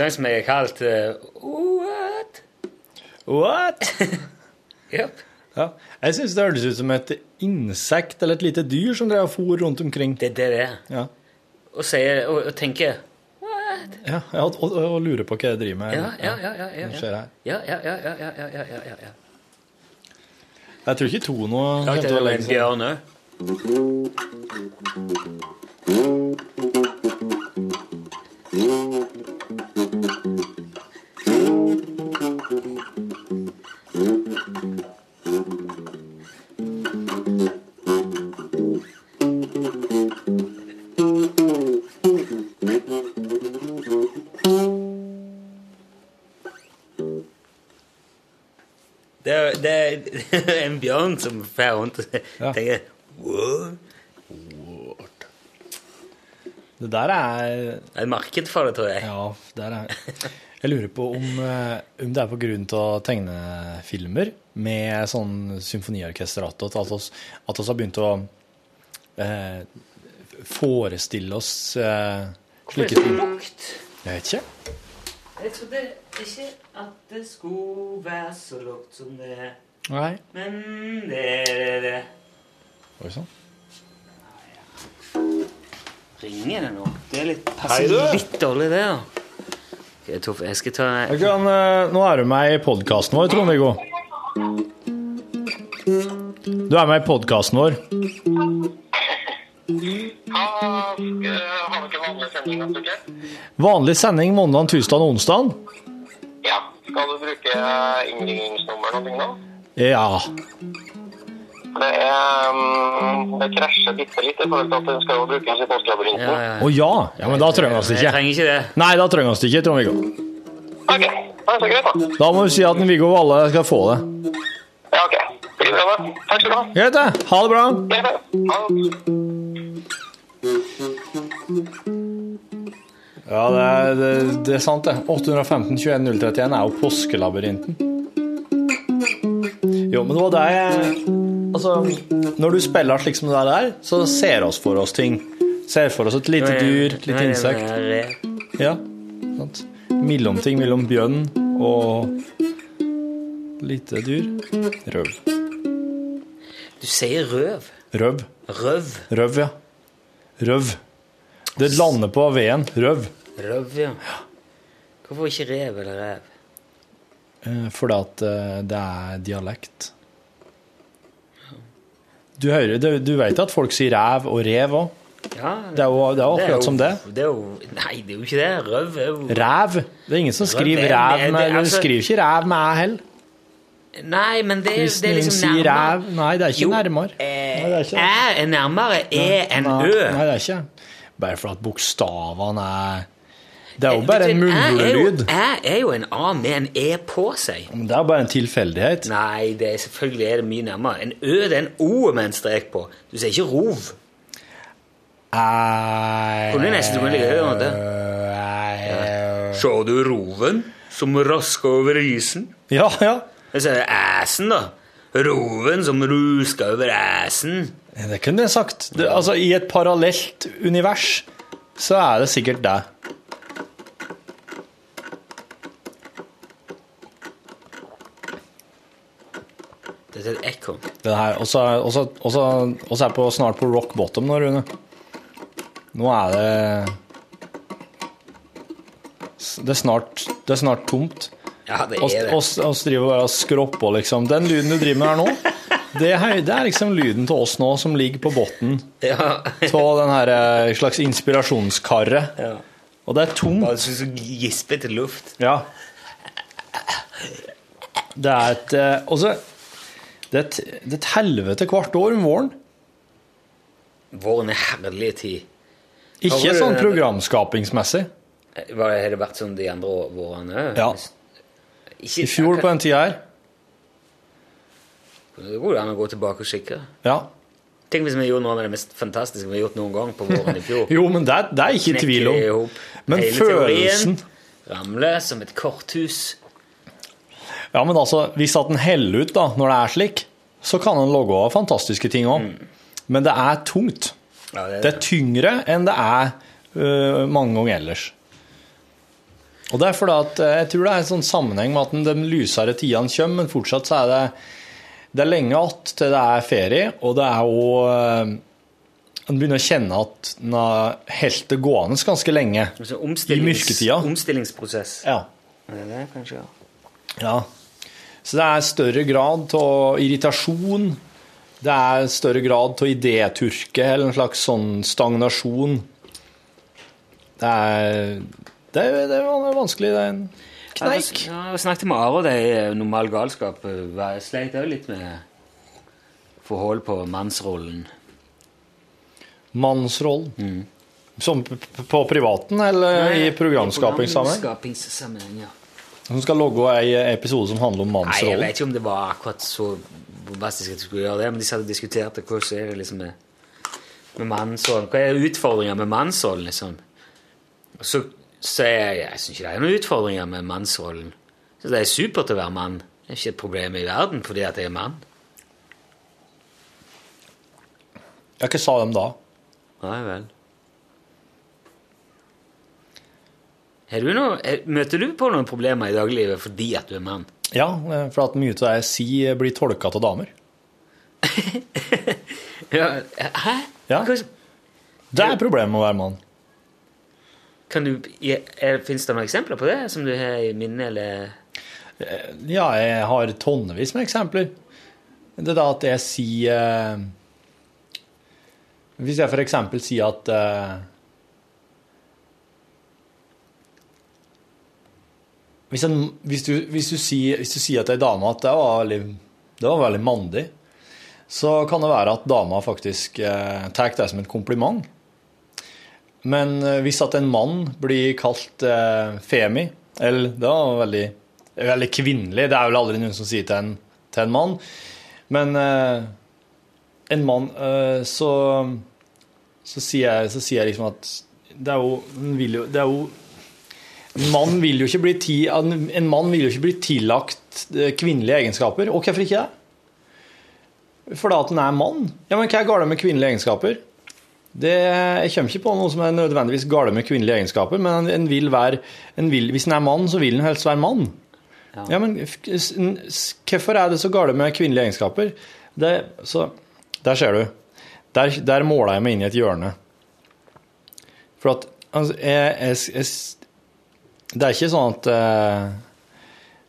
Sang som jeg har kalt uh, What? What? Yep. Ja. Jeg syns det høres ut som et insekt eller et lite dyr som og for rundt omkring. Det er det det er. Ja, Og, sier, og, og tenker ja, ja og, og, og lurer på hva jeg driver med. Ja, ja, ja. ja, ja, ja. Ja, ja, ja, ja, ja, ja. Jeg tror ikke Tono Ja, det legge en bjørn òg. Det er, det er en bjørn som fer rundt og tenker What? Det der er Det er et marked for det, tror jeg. Ja, der er Jeg lurer på om, eh, om det er på grunn av tegnefilmer med sånn symfoniorkester at oss, at har begynt å eh, forestille oss eh, slike ting. lukt? Jeg vet ikke. Jeg trodde ikke at det skulle være så lukt som det er. Nei. Men det er det. Oi sann. Ringer det nå? Det er litt, Hei, passer du. litt dårlig, det. da. Ok, Toff, jeg skal ta Jeg kan, eh, nå er du med i podkasten vår, Trond-Viggo. Du er med i podkasten vår. Vanlig sending mandag, tirsdag og onsdag. Ja. Skal du bruke innringningsnummer noe da? Ja. Det er um, Det krasjer bitte litt i forhold til at den skal jo brukes i postlabyrinten. Å ja. ja, men da trenger vi oss ikke. Jeg trenger ikke det. Nei, da trenger vi oss ikke, Trond-Viggo. Ok, det er så greit da. Da må du si at Viggo Viggo Valle skal få det. Ja, ok. Blir bra da. Takk skal du ha. Greit, det. Ha det bra. Ja, ha det. Ja, det er, det, det er sant, det. 815 21 031 er jo påskelabyrinten. Jo, men det var det jeg Altså, når du spiller slik som det der, så ser oss for oss ting. Ser for oss et lite dyr, et lite insekt. Ja, sant. Mellomting mellom bjørn og lite dyr. Røv. Du sier røv. Røv. Røv. Røv, ja. Røv. Det lander på veden. Røv. Røv, ja. Hvorfor ikke rev eller rev? Eh, Fordi at eh, det er dialekt. Du, hører, du, du vet at folk sier ræv og rev òg? Ja, Det er jo, det er jo akkurat som det. Det er jo, nei, det er jo ikke det. Røv er jo Ræv. Det er ingen som skriver er- ræv med altså, altså- skriver ikke ræv med æ heller. Nei, men det, er- Hvis det er noen liksom sier nærmere. ræv Nei, det er ikke Jo, nærmere. eh, Nei, er ikke er nærmere E enn Ø. Nei, det er ikke Bare for at bokstavene er Det er jo Eh, bare en er mumlelyd. Æ er jo en A med en E på seg. Men Det er bare en tilfeldighet. Nei, det er, selvfølgelig er det mye nærmere. En Ø det er en O med en strek på. Du sier ikke rov. Kunne nesten du ligge det. Så du roven som rasker over isen? Ja, ja. Jeg sier æsen, da. Roven som rusker over æsen. Det kunne jeg sagt. Det, altså, I et parallelt univers så er det sikkert det. Dette er et ekko. Det her, og så så- så- så er jeg på, snart på rock bottom nå, Rune. Nå er det Det er snart, det er snart tomt. Ja, det er det. oss, oss driver bare og skropper, liksom. Den lyden du driver med her nå, det er, det er liksom lyden til oss nå som ligger på bunnen Ja. av den her eh, slags inspirasjonskarret. ja. Og det er tomt. Bare så, så gispete luft. Ja. Det er et Og også, det, er et, det er et helvete hvert år om våren. Våren er herlig tid. Ikke sånn programskapingsmessig. Har det vært sånn de andre vårene òg? Ja. I fjor på den tida her. Det går an å gå tilbake og kikke. Ja. Tenk hvis vi gjorde noe av det mest fantastiske vi har gjort noen gang på våren i fjor. Jo, men det, det er ikke tvil om. Men følelsen teorien, Ramle som et korthus. Ja, men altså, hvis at den heller ut da, når det er slik, så kan den logge av fantastiske ting òg. Men det er tungt. Ja, det er Det er tyngre enn det er uh, mange ganger ellers. Og det er fordi at øh, jeg tror det er en sånn sammenheng med at den- de lysere tidene kommer, men fortsatt så er det det er lenge att til det er ferie, og det er jo En begynner å kjenne at en har helt det gående ganske lenge. Altså, I omstillings, mørketida. Omstillingsprosess. Ja. Det Er det det, kanskje? Ja. Ja. Så det er større grad av irritasjon. Det er større grad av idéturke, eller en slags sånn stagnasjon. Det er Det er, det er vanskelig. Det er en kneik. Ja, jeg snakket med Are, det er normal galskap. Jeg sleit òg litt med forhold på mannsrollen. Mannsrollen. Som p- p- på privaten, eller i programskapingssammenheng? Programskapingssammenheng, ja. Som skal logge ei episode som handler om Nei, jeg vet ikke om det var akkurat så bombastisk at de skulle gjøre det, men de hadde diskutert det. som er det liksom med, med mannsrollen? Hva er utfordringer med mannsrollen, liksom? Og så sier jeg jeg syns ikke det er noen utfordringer med mannsrollen. Så det er supert å være mann. Det er ikke et problem i verden fordi at jeg er mann. Ja, hva sa de da? Nei vel. Du noe, er- møter du på noen problemer i dagliglivet fordi at du er mann? Ja, eh, for at mye av det jeg sier, blir tolka av damer. Ja, hæ? Ja. Det er problemet med å være mann. Kan du, Fins det noen eksempler på det som du har i minne, eller Ja, jeg har tonnevis med eksempler. Det er da at jeg sier eh, Hvis jeg eksempel sier at hvis, en, hvis, du, hvis, du sier, hvis du sier til ei dame at det var veldig, det var veldig mandig, så kan det være at dama faktisk eh, tar det som et kompliment. Men eh, hvis at en mann blir kalt eh, femi, eller det var veldig, veldig kvinnelig, det er vel aldri noen som sier til en, til en mann, men eh, en mann, eh, så, så, sier jeg, så sier jeg liksom at det er jo, det er jo mann vil jo ikke bli, ti, en mann vil jo ikke bli tillagt eh, kvinnelige egenskaper. Og hvorfor ikke det? Fordi at han er mann. Ja, men hva er galt med kvinnelige egenskaper? Det, jeg kommer ikke på noe som er nødvendigvis galt med kvinnelige egenskaper, men en vil være, en vil, hvis en er mann, så vil en helst være mann. Ja. Ja, men hvorfor er det så galt med kvinnelige egenskaper? Det, så, der ser du. Der, der måler jeg meg inn i et hjørne. For at altså, jeg, jeg, jeg, Det er ikke sånn at eh,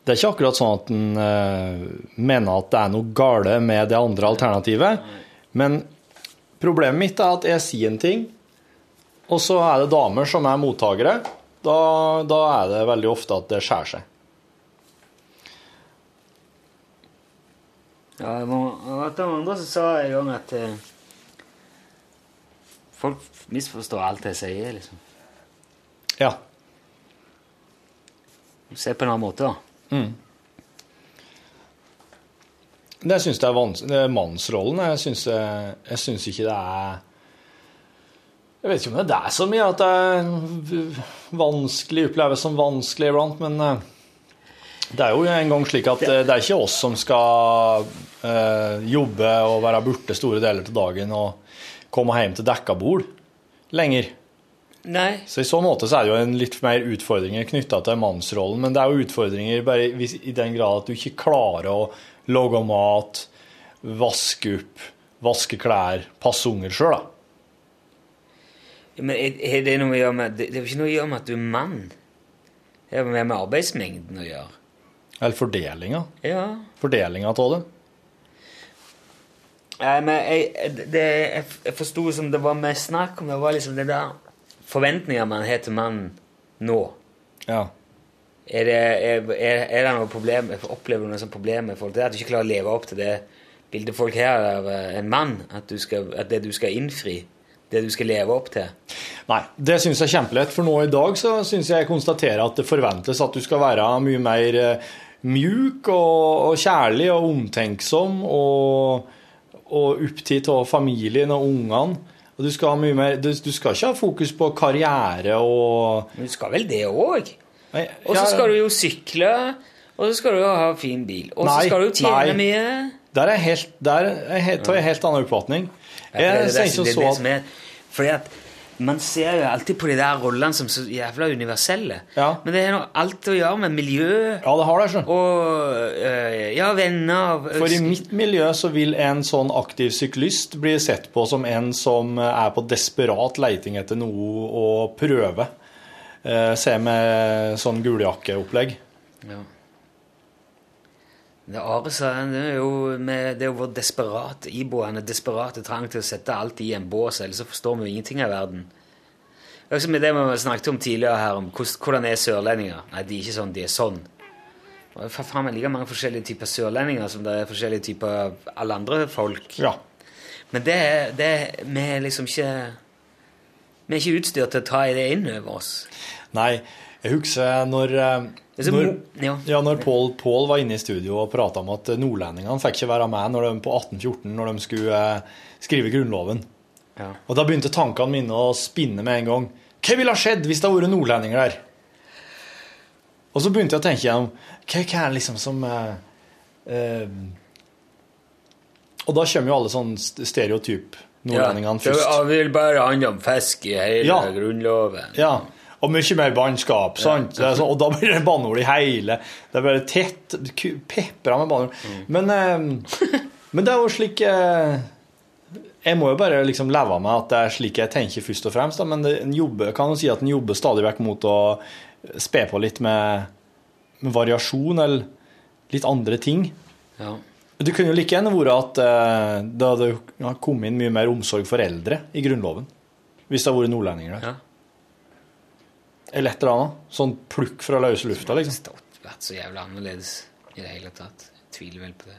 Det er ikke akkurat sånn at en eh, mener at det er noe gale med det andre alternativet. Men problemet mitt er at jeg sier en ting, og så er det damer som er mottakere. Da, da er det veldig ofte at det skjærer seg. Ja, det var det var andre som sa en gang at eh, folk misforstår alt jeg sier, liksom. Ja. Se på en annen måte, da. Mm. Det syns jeg er vanskelig. Det mannsrollen. Jeg syns, jeg syns ikke det er Jeg vet ikke om det er så mye at det er vanskelig, oppleves som vanskelig iblant, men eh, det er jo en gang slik at eh, det er ikke oss som skal eh, jobbe og være borte store deler av dagen og komme hjem til dekka bord lenger. Nei. Så i så måte så er det jo en litt mer utfordringer knytta til mannsrollen, men det er jo utfordringer bare i den grad at du ikke klarer å lage mat, vaske opp, vaske klær, passe unger sjøl, da. Ja, Men er det noe å gjøre med Det det er jo ikke noe å gjøre med at du er mann. Det har mer med arbeidsmengden å gjøre. Eller fordelinga. Ja. Fordelinga av det. Nei, men jeg, det, jeg, jeg forsto som det var mer snakk om Det var liksom det der forventninger man har til mannen nå. Ja. Er det, er, er, det noe problem Opplever du noe sånt problem med folk? Det at du ikke klarer å leve opp til det bildet folk har av eh, en mann? At, du skal, at det du skal innfri, det du skal leve opp til? Nei, det syns jeg er kjempelett, for nå i dag så syns jeg jeg konstaterer at det forventes at du skal være mye mer eh, mjuk og, og kjærlig og omtenksom og, og opptatt av familien og ungene. Og du skal, ha mye mer, du, du skal ikke ha fokus på karriere og Men du skal vel det òg? Og så skal du jo sykle, og så skal du jo ha fin bil. Og så skal du jo tjene nei. mye. Der er helt, der er helt, tar jeg helt annen oppfatning. Jeg, jeg, det, det, det, er det som er Fordi at man ser jo alltid på de der rollene som så jævla universelle. Men det har noe alt å gjøre med miljø Ja, det har det, skjønn. og øh, ja, venner og- For i mitt miljø så vil en sånn aktiv syklist bli sett på som en som er på desperat leiting etter noe å prøve. Eh, Se med sånn guljakkeopplegg. Ja. Det Are sa, det er jo med, det er vår desperate, iboende desperate trang til å sette alt i en bås, ellers så forstår vi jo ingenting av verden. Det er også med det vi snakket om tidligere her, om hvordan, er sørlendinger. Nei, de er ikke sånn, de er sånn. Det er faen meg like mange forskjellige typer sørlendinger som det er forskjellige typer alle andre folk. Ja. Men det, det vi er liksom ikke Vi er ikke utstyrt til å ta i det inn over oss. Nei, jeg husker når, eh, når, ja. ja, når Pål Pål var inne i studio og prata om at nordlendingene fikk ikke være med når de, på 1814 når de skulle eh, skrive Grunnloven. Ja. Og da begynte tankene mine å spinne med en gang. Hva ville ha skjedd hvis det hadde vært nordlendinger der? Og så begynte jeg å tenke gjennom hva, er det liksom som eh, eh, Og da kommer jo alle sånn stereotyp nordlendingene Ja, først. det vil bare handle om fisk i hele Ja. Grunnloven. Ja, og mye mer bannskap, sant? Er sånn, og da blir det banneord i hele. Det er bare tett, pepra med banneord. Men, eh, men det er jo slik eh, Jeg må jo bare liksom leve med at det er slik jeg tenker først og fremst, da, men det, en jobber, kan jo si at en jobber stadig vekk mot å spe på litt med, med variasjon eller litt andre ting. Ja. Det kunne jo like gjerne vært at eh, det hadde kommet inn mye mer omsorg for eldre i Grunnloven. Hvis det hadde vært nordlendinger der. Ja. Eller et eller annet. Sånn plukk fra løse lufta, liksom. vært så jævla annerledes i det hele tatt. Jeg tviler vel på det.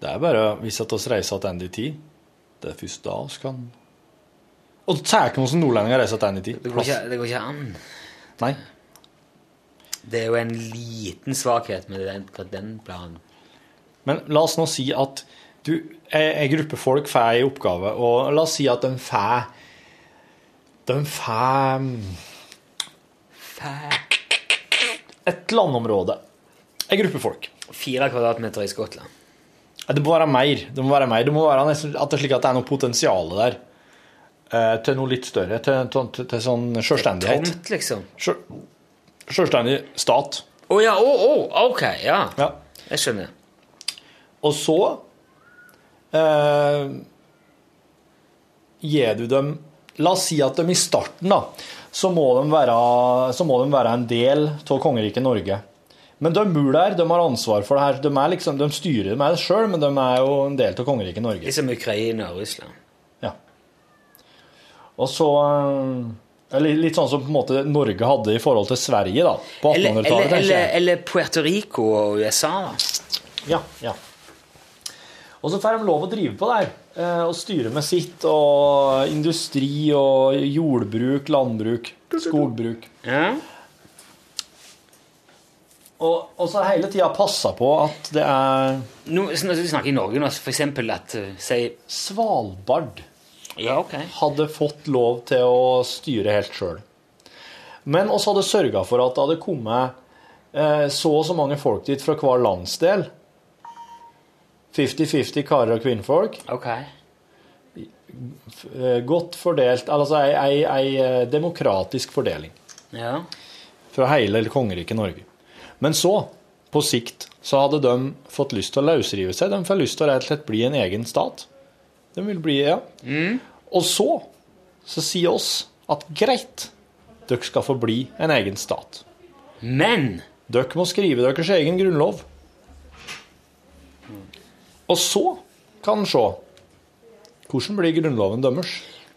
Det er bare hvis at oss reiser tilbake i tid. Det er først da oss kan Og det er ikke noen nordlendinger reiser tilbake i tid. Det går, ikke, det går ikke an. Nei. Det er jo en liten svakhet med den, den planen. Men la oss nå si at du, er ei gruppe folk får ei oppgave, og la oss si at de får De får Et landområde. En gruppe folk. Fire kvadratmeter i Skottland. Det må være mer. Det må være mer. Det må være nesten at det er slik at det er noe potensial der. eh, til noe litt større. Til, til, til, til sånn sjølstendighet. Tomt, liksom. Sjø- Selvstendig stat. Å ja, å, å, ok, ja. Jeg skjønner. Og så eh, gir du dem La oss si at de i starten, da, så må de være, så må de være en del av kongeriket Norge. Men de bor der, de har ansvar for det her. De, er liksom, de styrer med det sjøl, men de er jo en del av kongeriket Norge. Liksom Ukraina og Russland. Ja. Og så eh, Litt sånn som på en måte Norge hadde i forhold til Sverige da, på 1800-tallet. eller, eller, eller Puerto Rico og USA. Ja, ja. Og så får de lov å drive på der, eh, og styre med sitt, og industri og jordbruk, landbruk, skogbruk. Og, og så hele tida passa på at det er Nå når vi snakker i Norge nå, for eksempel at uh, si Svalbard ja, okay. hadde fått lov til å styre helt sjøl. Men oss hadde sørga for at det hadde kommet eh, så og så mange folk dit fra hver landsdel. 50-50 karer og kvinnfolk. Okay. Godt fordelt, altså ei, ei, eh, demokratisk fordeling Ja. fra hele kongeriket Norge. Men så, på sikt, så hadde de fått lyst til å løsrive seg. De får lyst til å rett og slett bli en egen stat. De vil bli, ja. Og så, så sier oss at greit, dere skal få bli en egen stat. Men Dere må skrive deres egen grunnlov. Og så kan en se hvordan blir grunnloven deres.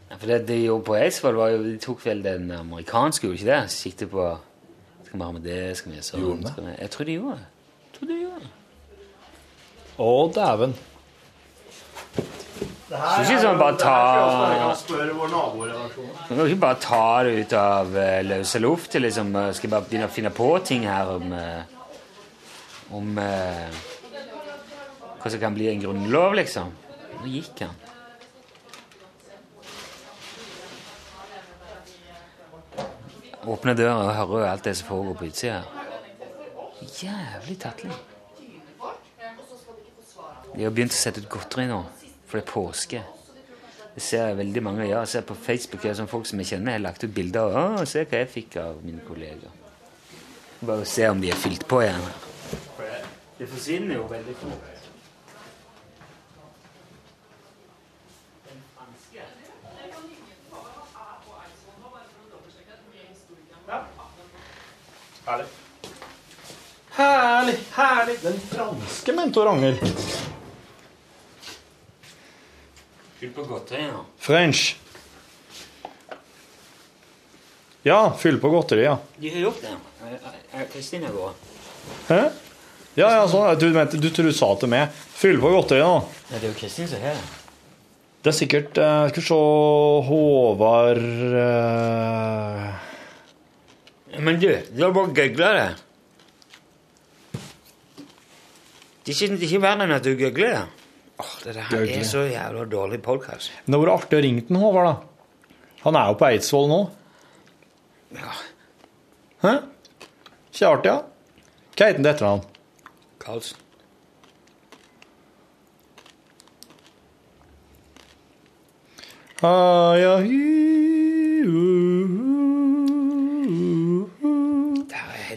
Ja, for det de gjorde på Eidsvoll, var jo De tok vel den amerikanske, gjorde ikke det? Sikte på Skal vi ha med det, skal vi gjøre sånn Gjorde skal vi... Jeg tror de gjorde det. Jeg tror de gjorde det. Å, dæven. Synes ikke sånn bare ta Man kan ikke bare ta det ut av uh, løse luft liksom uh, Skal bare begynne å finne på ting her om uh, Om eh, hva som kan bli en grunnlov, liksom. Nå gikk han. Åpner døra og hører alt det som foregår på utsida. Jævlig tattelig. De har begynt å sette ut godteri nå, for det er påske. Det ser jeg veldig mange gjøre. Jeg ser på Facebook som folk som jeg kjenner, har lagt ut bilder av Å, se hva jeg fikk av mine kolleger. Bare se om de er fylt på igjen. Det forsvinner jo veldig fort. Herlig. Herlig, herlig. Den franske mentoranger. Ragnhild. Fyll på godteri nå. French. Ja, fyll på godteri, ja. De har gjort det. Kristin er gått. Hæ? Ja, ja, sånn. Du, mente, du tror du sa til meg Fyll på godteri nå. Ja, det er jo Kristin som har det. Det er sikkert eh, Skal vi se Håvard eh, Men du, du har bare googla det. Det er ikke, er verre enn at du googler det. Åh, det der Gøgle. er så jævla dårlig podkast. Det hadde vært artig å ringe den Håvard, da. Han er jo på Eidsvoll nå. Ja. Hæ? Ikke artig, ja? Hva heter han til etternavn? Karlsen. Ah, ja, hi, uh, her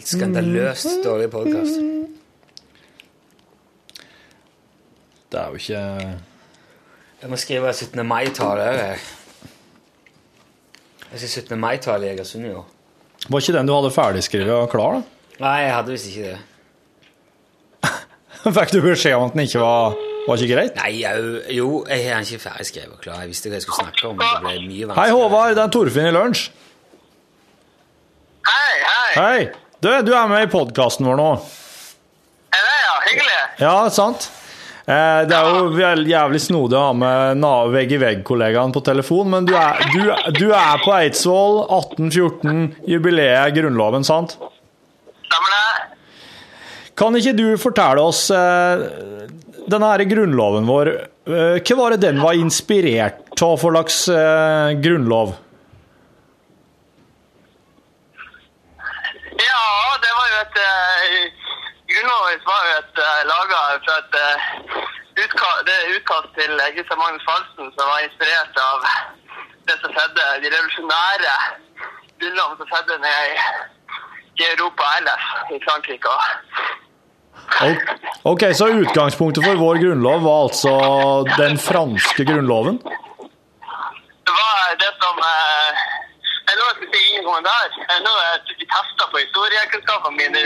skandaløst dårlig podkast. Det er jo ikke Jeg må skrive 17. mai-tale jeg. Skal 17. mai-tale i Egersund i år. Var ikke den du hadde ferdigskrevet og klar, da? Nei, jeg hadde visst ikke det. Fikk du beskjed om at den ikke var, var ikke greit? Nei, jo, jo jeg har den ikke ferdig skrevet og klar. Jeg visste hva jeg skulle snakke om. men Det ble mye Hei, vanskeligere. Håvard. Det er Torfinn i lunsj. Hei, hei. Hei. Du, du er med i podkasten vår nå. Er det, ja? Hyggelig. Ja, sant? Eh, Det er jo jævlig snodig å ha med vegg-i-vegg-kollegaen på telefon, men du er, du, du er på Eidsvoll 1814, jubileet Grunnloven, sant? Stemmer det? Kan ikke du fortelle oss eh, denne her grunnloven vår, eh, hva var det den var inspirert av for slags grunnlov? Ja, et uh, Grunnloven var jo et uh, laga fra et utkast, det utkast til uh, Magnus Falsen, som var inspirert av det som skjedde, de revolusjonære grunnlovene som skjedde nede i, i Europa ellers, i Frankrike. og Ok, Ok, så utgangspunktet for vår grunnlov var altså den franske grunnloven? Det var det som eh, Jeg lover å si ingen kommentar. Jeg nå er jeg testa på historiekunnskapene mine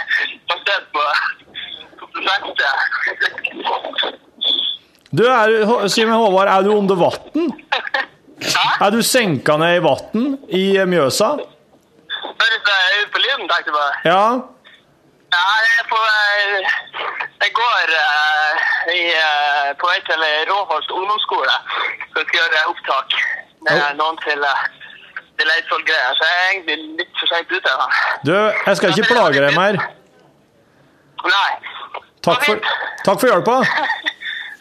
basert på, prosjektet. Du er, Simen Håvard, er du under vann? Er du senka ned i vann i Mjøsa? Høres jeg ut på lyden, tenkte jeg bare. Ja. Nei, jeg på Jeg går eh, i, eh, på vei til Råholt ungdomsskole for å gjøre opptak med noen til, eh, til Eidsvoll-greier. Så jeg er egentlig litt for seint ute. Da. Du, jeg skal ikke plage deg mer. Nei. Takk for, takk for hjelpa.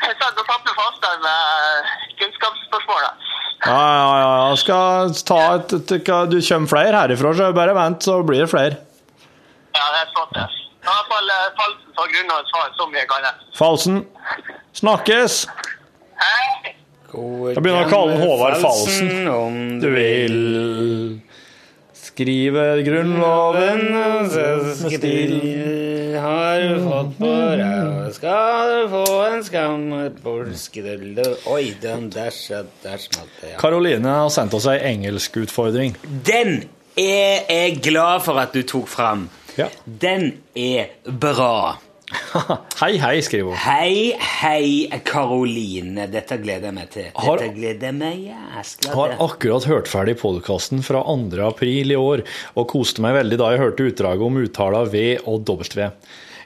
Jeg satt og satte fast der med kunnskapsspørsmåla. Ja, ja, ja. Jeg skal ta et, et, et Du kommer flere herifra, så bare vent, så blir det flere. Ja, det er flott. det. I hvert fall eh, Falsen tar grunnlovens svar så mye kan. Falsen. Snakkes. Jeg begynner å kalle han Håvard Falsen. Om Du vil skrive Grunnloven med stil. Har du fått på ræva, skal du få en skam Oi, den der, der smalt det, ja. Karoline har sendt oss ei engelskutfordring. Den er jeg glad for at du tok fram. Den er bra. hei, hei, skriver hun. Hei, hei, Karoline. Dette gleder jeg meg til. Dette Har- gleder meg jæskla Har akkurat hørt ferdig podkasten fra 2. april i år, og koste meg veldig da jeg hørte utdraget om uttala V og W.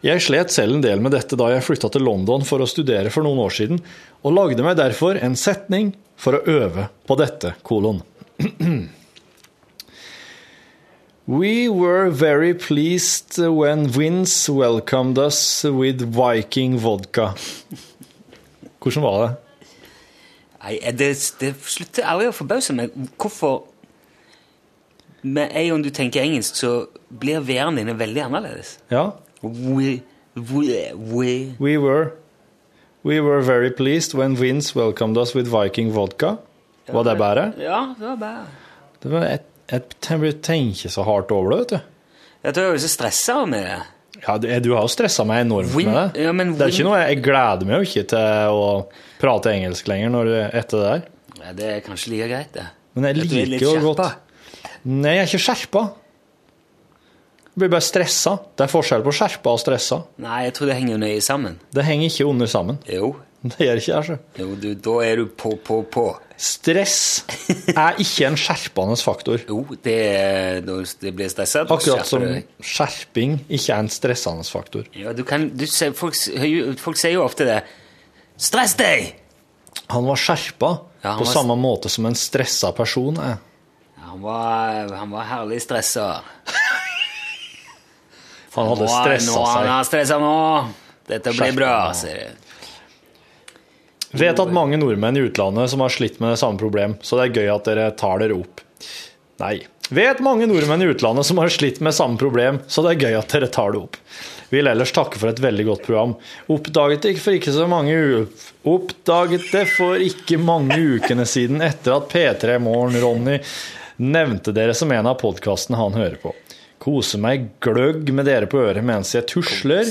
Jeg slet selv en del med dette da jeg flytta til London for å studere for noen år siden, og lagde meg derfor en setning for å øve på dette, kolon. We were very pleased when Vince welcomed us with Viking vodka. Hvordan var det? Nei, det, det slutter aldri å forbause meg. Hvorfor Med en gang du tenker engelsk, så blir v-ene dine veldig annerledes. Ja. We, we, we. We were We were very pleased when Vince welcomed us with Viking vodka. Var det bedre? Ja, det var bare Det var et, jeg tenker så hardt over det, vet du. Jeg tror jeg er så stressa med det. Ja, du, du har jo stressa meg enormt Win- med det. ja, men det er ikke noe, Jeg gleder meg jo ikke til å prate engelsk lenger når etter det der. Ja, det er kanskje like greit, det. Men jeg litt liker jo godt Nei, jeg er ikke skjerpa. Jeg blir bare stressa. Det er forskjell på skjerpa og stressa. Nei, jeg tror det henger nøye sammen. Det henger ikke under sammen. Jo. Det gjør ikke jeg, altså. Jo, du, da er du på, på, på. Stress er ikke en skjerpende faktor. Jo, det, er- det blir stressa. Akkurat som skjerping ikke er en stressende faktor. Ja, du kan, du, folk, folk sier jo ofte det. Stress deg! Han var skjerpa Ja, han på var- samme måte som en stressa person er. Han var, han var herlig stressa. Han hadde stressa Han Nå har stressa nå. Dette blir bra, sier jeg. Vet at mange nordmenn i utlandet som har slitt med det samme problem, så det er gøy at dere tar dere opp. Nei. Vet mange nordmenn i utlandet som har slitt med samme problem, så det er gøy at dere tar det opp. Vil ellers takke for et veldig godt program. Oppdaget det for ikke så mange u Oppdaget det for ikke mange ukene siden etter at P3 Morgen Ronny nevnte dere som en av podkastene han hører på. Koser meg gløgg med dere på øret mens jeg tusler,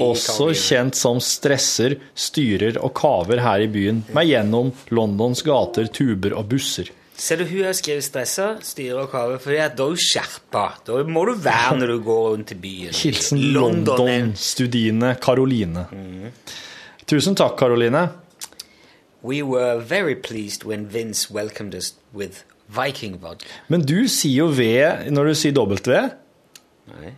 også kjent som stresser, styrer og kaver her i byen, meg gjennom Londons gater, tuber og busser. Ser du hun har skrevet stressa, styre og kave, for da er du skjerpa. Da må du være når du går rundt i byen. Hilsen London er- London-studiene Karoline. Tusen takk, Karoline. We were very pleased when Vince welcomed us with Viking vodka. Men du sier jo V når du sier W. Nei.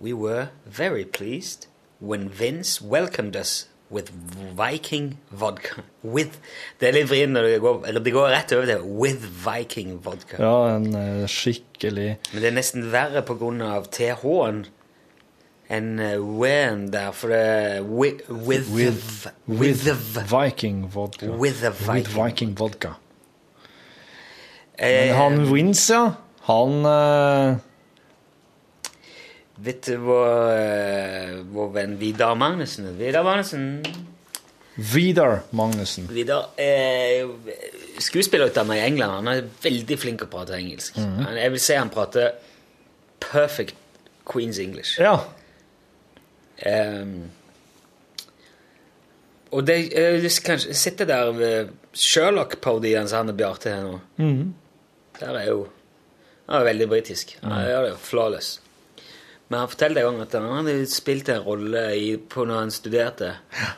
We were very pleased when Vince welcomed us with Viking vodka. With Det er litt vrient når det går, eller det går rett over til with Viking vodka. Ja, en eh, skikkelig Men det er nesten verre av TH-en enn uh, W-en der, for det er with, with, With, with, with Viking vodka. With the With Viking. Viking vodka. Eh, Men han Vince, ja. Han uh... Vet du vår, eh, vår venn Vidar Magnussen? Vidar Magnussen Vidar Magnussen. Vidar er skuespillerutdannet i England. Han er veldig flink til å prate engelsk. Mm -hmm. Jeg vil si han prater perfect Queen's English. Ja. Um, og det jeg kanskje sitter der ved Sherlock-parodien som han og Bjarte har nå. Mhm. Der er jo Han er veldig britisk. Han gjør det jo flawless. Men han fortalte en gang at han hadde spilt en rolle i, på når han studerte. Ja.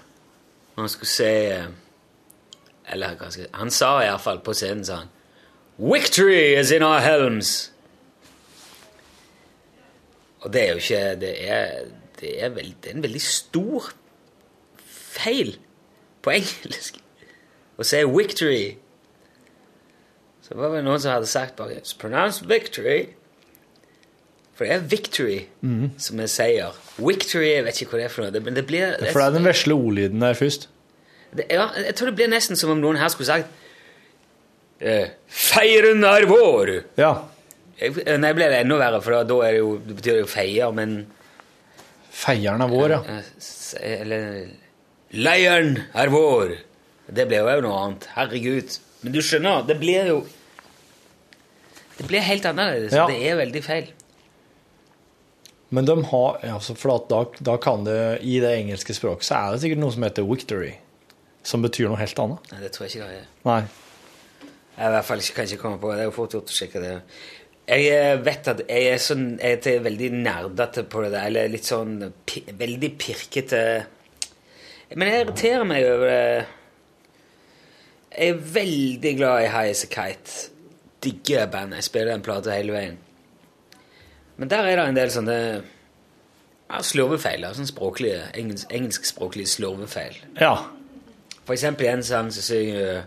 han skulle se eh, Eller hva skal jeg si Han sa iallfall på scenen, sa han Victory is in our helms! Og det er jo ikke Det er, det er, veld, det er en veldig stor feil på engelsk å si 'victory'. Så var det noen som hadde sagt bare 'It's pronounced victory'. For det er 'victory' mm. som er seier. 'Victory' jeg vet ikke hva det er for noe. Det, men det blir For det er den vesle ordlyden der først. det, ja, jeg tror det blir nesten som om noen her skulle sagt eh, 'Feiren er vår'. Ja. Jeg, nei, ble det enda verre, for da, det jo, det betyr det jo feier, men Feieren er vår, ja. Eh, Eller Leiren er vår. Det ble jo noe annet. Herregud. Men du skjønner, det blir jo Det blir helt annerledes. Ja. Det er veldig feil. Men de har altså for da, da kan det I det engelske språket så er det sikkert noe som heter victory. Som betyr noe helt annet. Nei, det tror jeg ikke det er. Nei. Jeg i hvert fall ikke, kan ikke komme på det. Det er jo fort gjort å sjekke det. Jeg eh, vet at jeg er, sånn, jeg er veldig nerdete på det der, eller litt sånn veldig pirkete Men jeg irriterer meg over det. Jeg er veldig glad i High As A Kite. Digger bandet. Jeg spiller den plata hele veien. Men der er det en del sånne ja, slurvefeil. da, Sånn språklige, engelsk, engelskspråklige slurvefeil. Ja. For eksempel i en sang som synger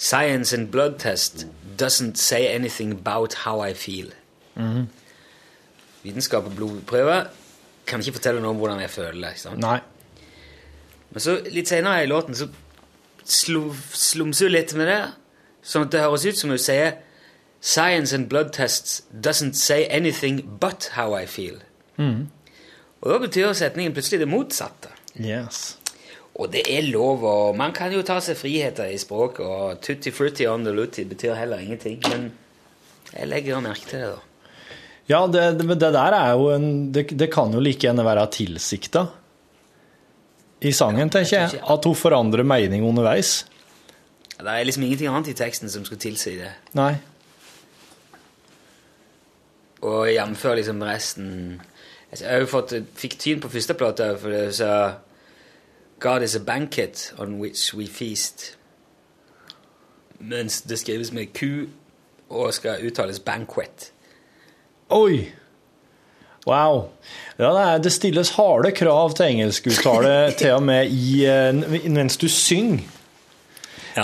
Science and blood test doesn't say anything about how I feel. Mhm. Vitenskap og blodprøver kan ikke fortelle noe om hvordan jeg føler. det. Men så litt senere i låten så hun litt med det, sånn at det høres ut som hun sier Science and blood tests doesn't say anything but how I feel. Mm. Og da betyr setningen plutselig det motsatte. Yes. Og det er lov, og man kan jo ta seg friheter i språket, og tutti frutti on the lutti betyr heller ingenting, men jeg legger merke til det, da. Ja, det, det, det der er jo en Det, det kan jo like gjerne være tilsikta i sangen, tenker jeg. At hun forandrer mening underveis. Det er liksom ingenting annet i teksten som skulle tilsi det. Nei. Og jf. liksom resten altså, Jeg har jo fått, fikk tyn på første plate, for det sa God is a banquet on which we feast. Mens det skrives med Q og skal uttales banquet. Oi! Wow. Ja, det, stilles harde krav til engelskuttale til og med i, eh, mens du synger.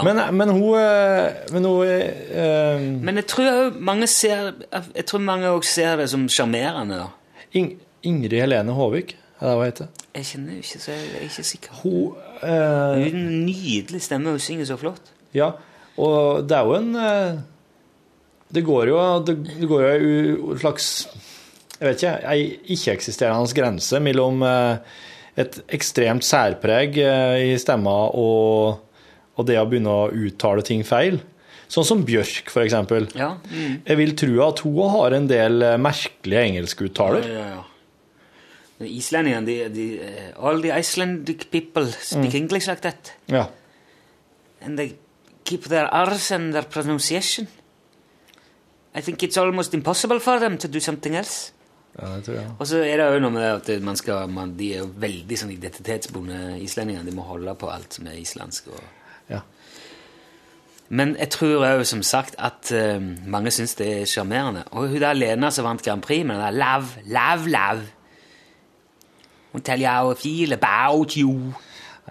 Men, men hun eh, Men hun eh, Men jeg tror mange ser Jeg tror mange også ser det som sjarmerende. In, Ingrid Helene Håvik, er det hun heter? Jeg kjenner ikke, så jeg er ikke sikker. Hun Hun har en nydelig stemme hun synger så flott. Ja, og det er jo en eh, Det går jo det går jo en slags Jeg vet ikke, ei ikke-eksisterende grense mellom eh, et ekstremt særpreg eh, i stemma og, og det å begynne å uttale ting feil. Sånn som Bjørk, eksempel. Ja. Mm. Jeg vil tro at hun har en del eh, merkelige engelskuttaler. Ja, ja, ja. Islendingene, de, de, All the Icelandic people speak Mm. English like that. Ja. And they keep their R's and their pronunciation. I think it's almost impossible for them to do something else. Ja, det tror jeg. Og så er det jo noe med det at man skal, man, de er jo veldig sånn identitetsbundne islendinger. De må holde på alt som er islandsk. Og... Ja. Men jeg tror òg, som sagt, at uh, mange syns det er sjarmerende. Og hun der Lena som vant Grand Prix med den der lav, lav, lav Hun teller tell you feel about you.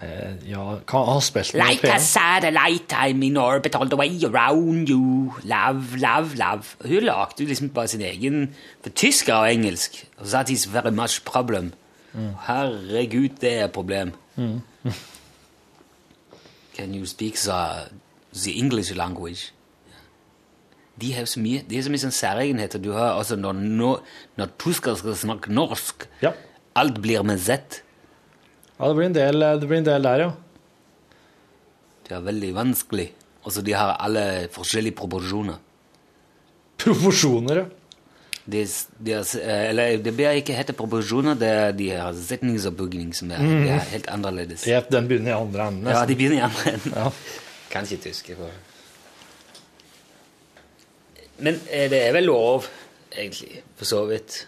Eh, ja, hva har spilt med Like a P1? satellite, I'm in orbit all the way around you. Love, love, love. Hun lagde jo liksom bare sin egen på tysk og engelsk. That is very much problem. Herregud, det er et problem. Mm. Can you speak the, the English language? De har så mye, det er så mye sånn særegenheter. Du har, altså når, når, når tyskere skal snakke norsk, alt blir med Z. Ja, det blir en del, det blir en del der, ja. Det er veldig vanskelig. Altså, de har alle forskjellige proporsjoner. Proporsjoner, ja. De, de har, eh, eller det blir ikke hete proporsjoner, det er, de har setningsoppbygging som er, mm. er helt annerledes. Jep, den begynner i andre enden. Ja, de begynner i andre enden. Ja. Kan ikke tyske. For. Men eh, det er vel lov, egentlig, for så vidt.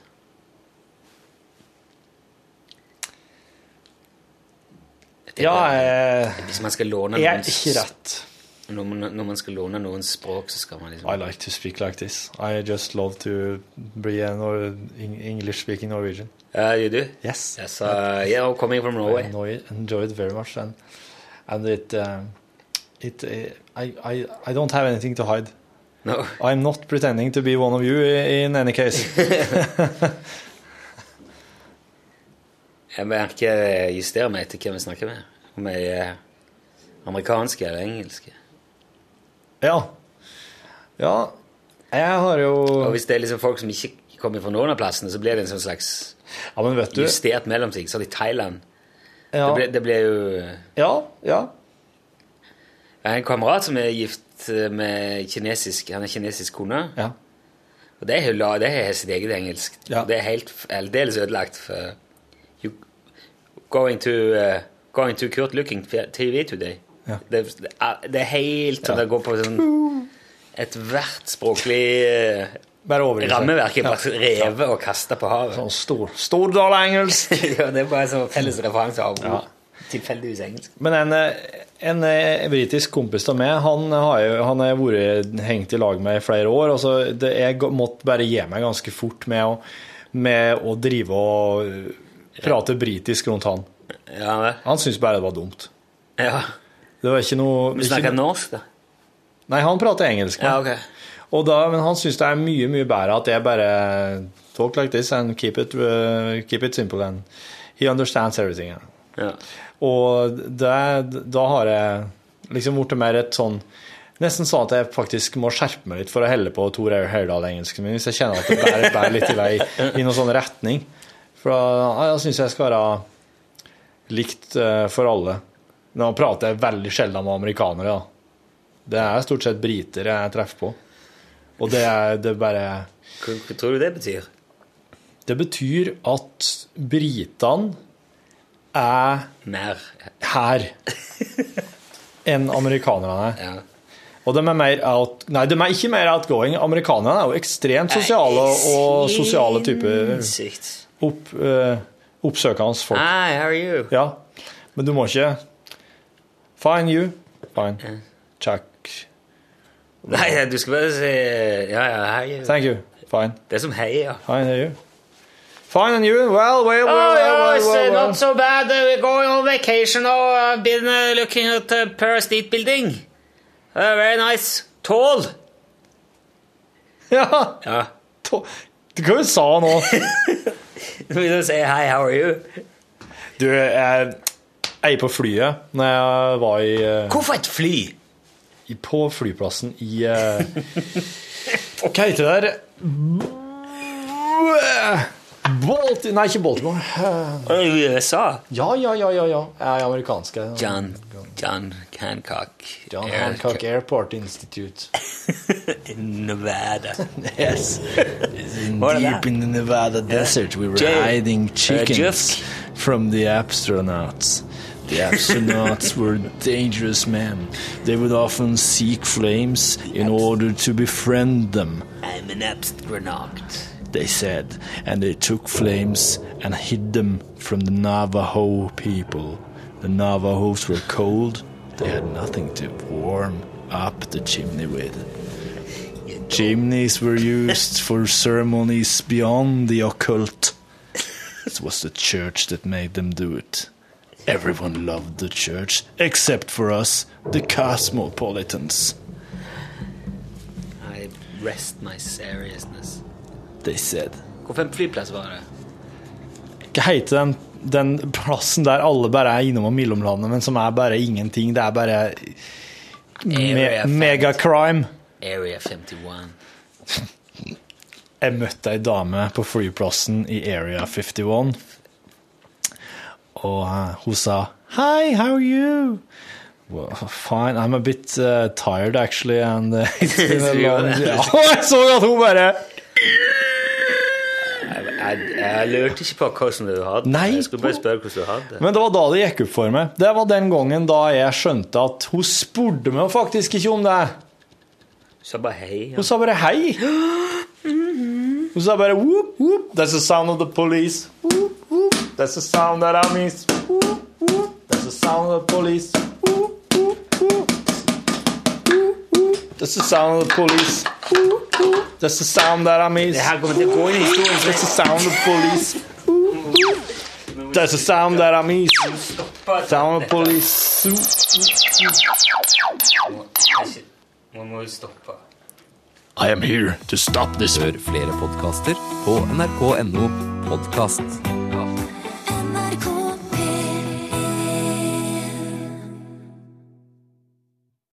Det Ja, eh, Hvis man skal låne er ikke rett. Når man, når man skal låne noens språk, så skal man liksom I like to speak like this. I just love to be an English-speaking Norwegian. Uh, you do? Yes. Yes, uh, yeah, coming from Norway. I enjoy, it very much, and and it uh, it I, I I don't have anything to hide. No. I'm not pretending to be one of you in any case. Jeg merker jeg justerer meg etter hvem jeg snakker med. Om jeg er amerikansk eller engelsk. ja. Ja. Jeg har jo Og hvis det er liksom folk som ikke kommer fra noen av plassene, så blir det en sånn slags Ja, men vet du justert mellomting. Sånn i Thailand. Ja. Det, ble, det ble jo Ja, ja. Jeg har en kamerat som er gift med kinesisk Han er kinesisk kone. Ja. Og det er sitt eget engelsk. Ja. Det er helt aldeles ødelagt for going to uh, going to Kurt looking TV today. Ja. Det, det, er, helt sånn det går på sånn ethvert språklig seg. rammeverk er Ja. bare revet og kasta på havet. Sånn stor, stordal-engelsk. ja, det er bare sånn felles referanse av Ja. tilfeldigvis engelsk. Men en, eh, en, eh, britisk kompis av meg, han har har vært hengt i lag med i flere år. og så det, jeg måtte bare gi meg ganske fort med å, med å drive og eh, prate britisk rundt han. Ja, det. Han syntes bare det var dumt. Ja. Det var ikke noe Vi snakker noe- norsk, da. Nei, han prater engelsk. Ja, ok. Og da, men han syns det er mye mye bedre at jeg bare talk like this and keep it, uh, keep it simple. And he understands everything. Ja. Og det, da har jeg liksom blitt mer et sånn Nesten sånn at jeg faktisk må skjerpe meg litt for å helle på Tor Heyerdahl-engelsken min hvis jeg kjenner at det bærer, bærer litt i vei i noen sånn retning. For da, da syns jeg skal være likt eh, for alle. Nå prater jeg veldig sjelden med amerikanere, da. Det er stort sett briter jeg treffer på. Og det er, det er bare Hva, hva tror du det betyr? Det betyr at britene er Mer. her enn amerikanerne er. Ja. Og de er mer out... Nei, de er ikke mer outgoing. Amerikanerne er jo ekstremt sosiale og sosiale typer Sinnssykt. Opp, uh, oppsøkende folk. Hi, how are you? Ja, men du må ikke Fine, you. Fine. Check. Nei, du skal bare si Ja, ja, hei. Thank you. Fine. Det er som hei, ja. Fine, are you? Fine, and you? Well, well, well, Oh, well, yeah, well, uh, well, well. not so bad. Uh, we're going on vacation now. I've been uh, looking at the Paris State Building. Uh, very nice. Tall. Ja, Ja. du hva jo sa nå? Vil du si hei, how are you? Du, jeg er på flyet når jeg var i eh, Hvorfor et fly? på flyplassen i eh, Hva heter det der? Balti... Nei, ikke Baltimore. I USA? Ja, ja, ja, ja. ja. Jeg er amerikansk. John, John Hancock. John Air- Hancock Airport Institute. in Nevada. Yes. What Deep in the Nevada desert, we were Jay, hiding uh, chickens Jeff? from the astronauts. The astronauts were dangerous men. They would often seek flames in order to befriend them. I'm an astronaut. They said, and they took flames and hid them from the Navajo people. The Navajos were cold, they had nothing to warm up the chimney with. Chimneys were used for ceremonies beyond the occult. It was the church that made them do it. Everyone loved the church, except for us, the cosmopolitans. I rest my seriousness. They said. Hvilken flyplass var det? Hva heter den, den plassen der alle bare er innom og mellomlandet, men som er bare ingenting? Det er bare me megacrime. Area 51. Jeg møtte ei dame på flyplassen i Area 51, og eh, hun sa Hi, how are you? Well, fine, I'm a bit uh, tired actually, and uh, it's been a long ja, jeg så at hun bare Jeg, jeg, lurte ikke på hvordan du hadde. Nei. Jeg skulle bare spørre hvordan du hadde. Men det var da det gikk opp for meg. Det var den gangen da jeg skjønte at hun spurte meg faktisk ikke om det. Hun sa bare hei. Hun sa bare hei. Hun sa bare whoop, whoop. That's the sound of the police. Whoop, whoop. That's the sound that I miss. Whoop, whoop. That's the sound of the police. Whoop. Whoop, whoop. That's the sound of the police. That's the sound that I miss. Det her kommer til å gå inn i historien. That's the sound of the police. That's the sound that I miss. Sound of the police. Nå må vi stoppe. I am here to stop this. Hør flere podkaster på nrk.no podkast.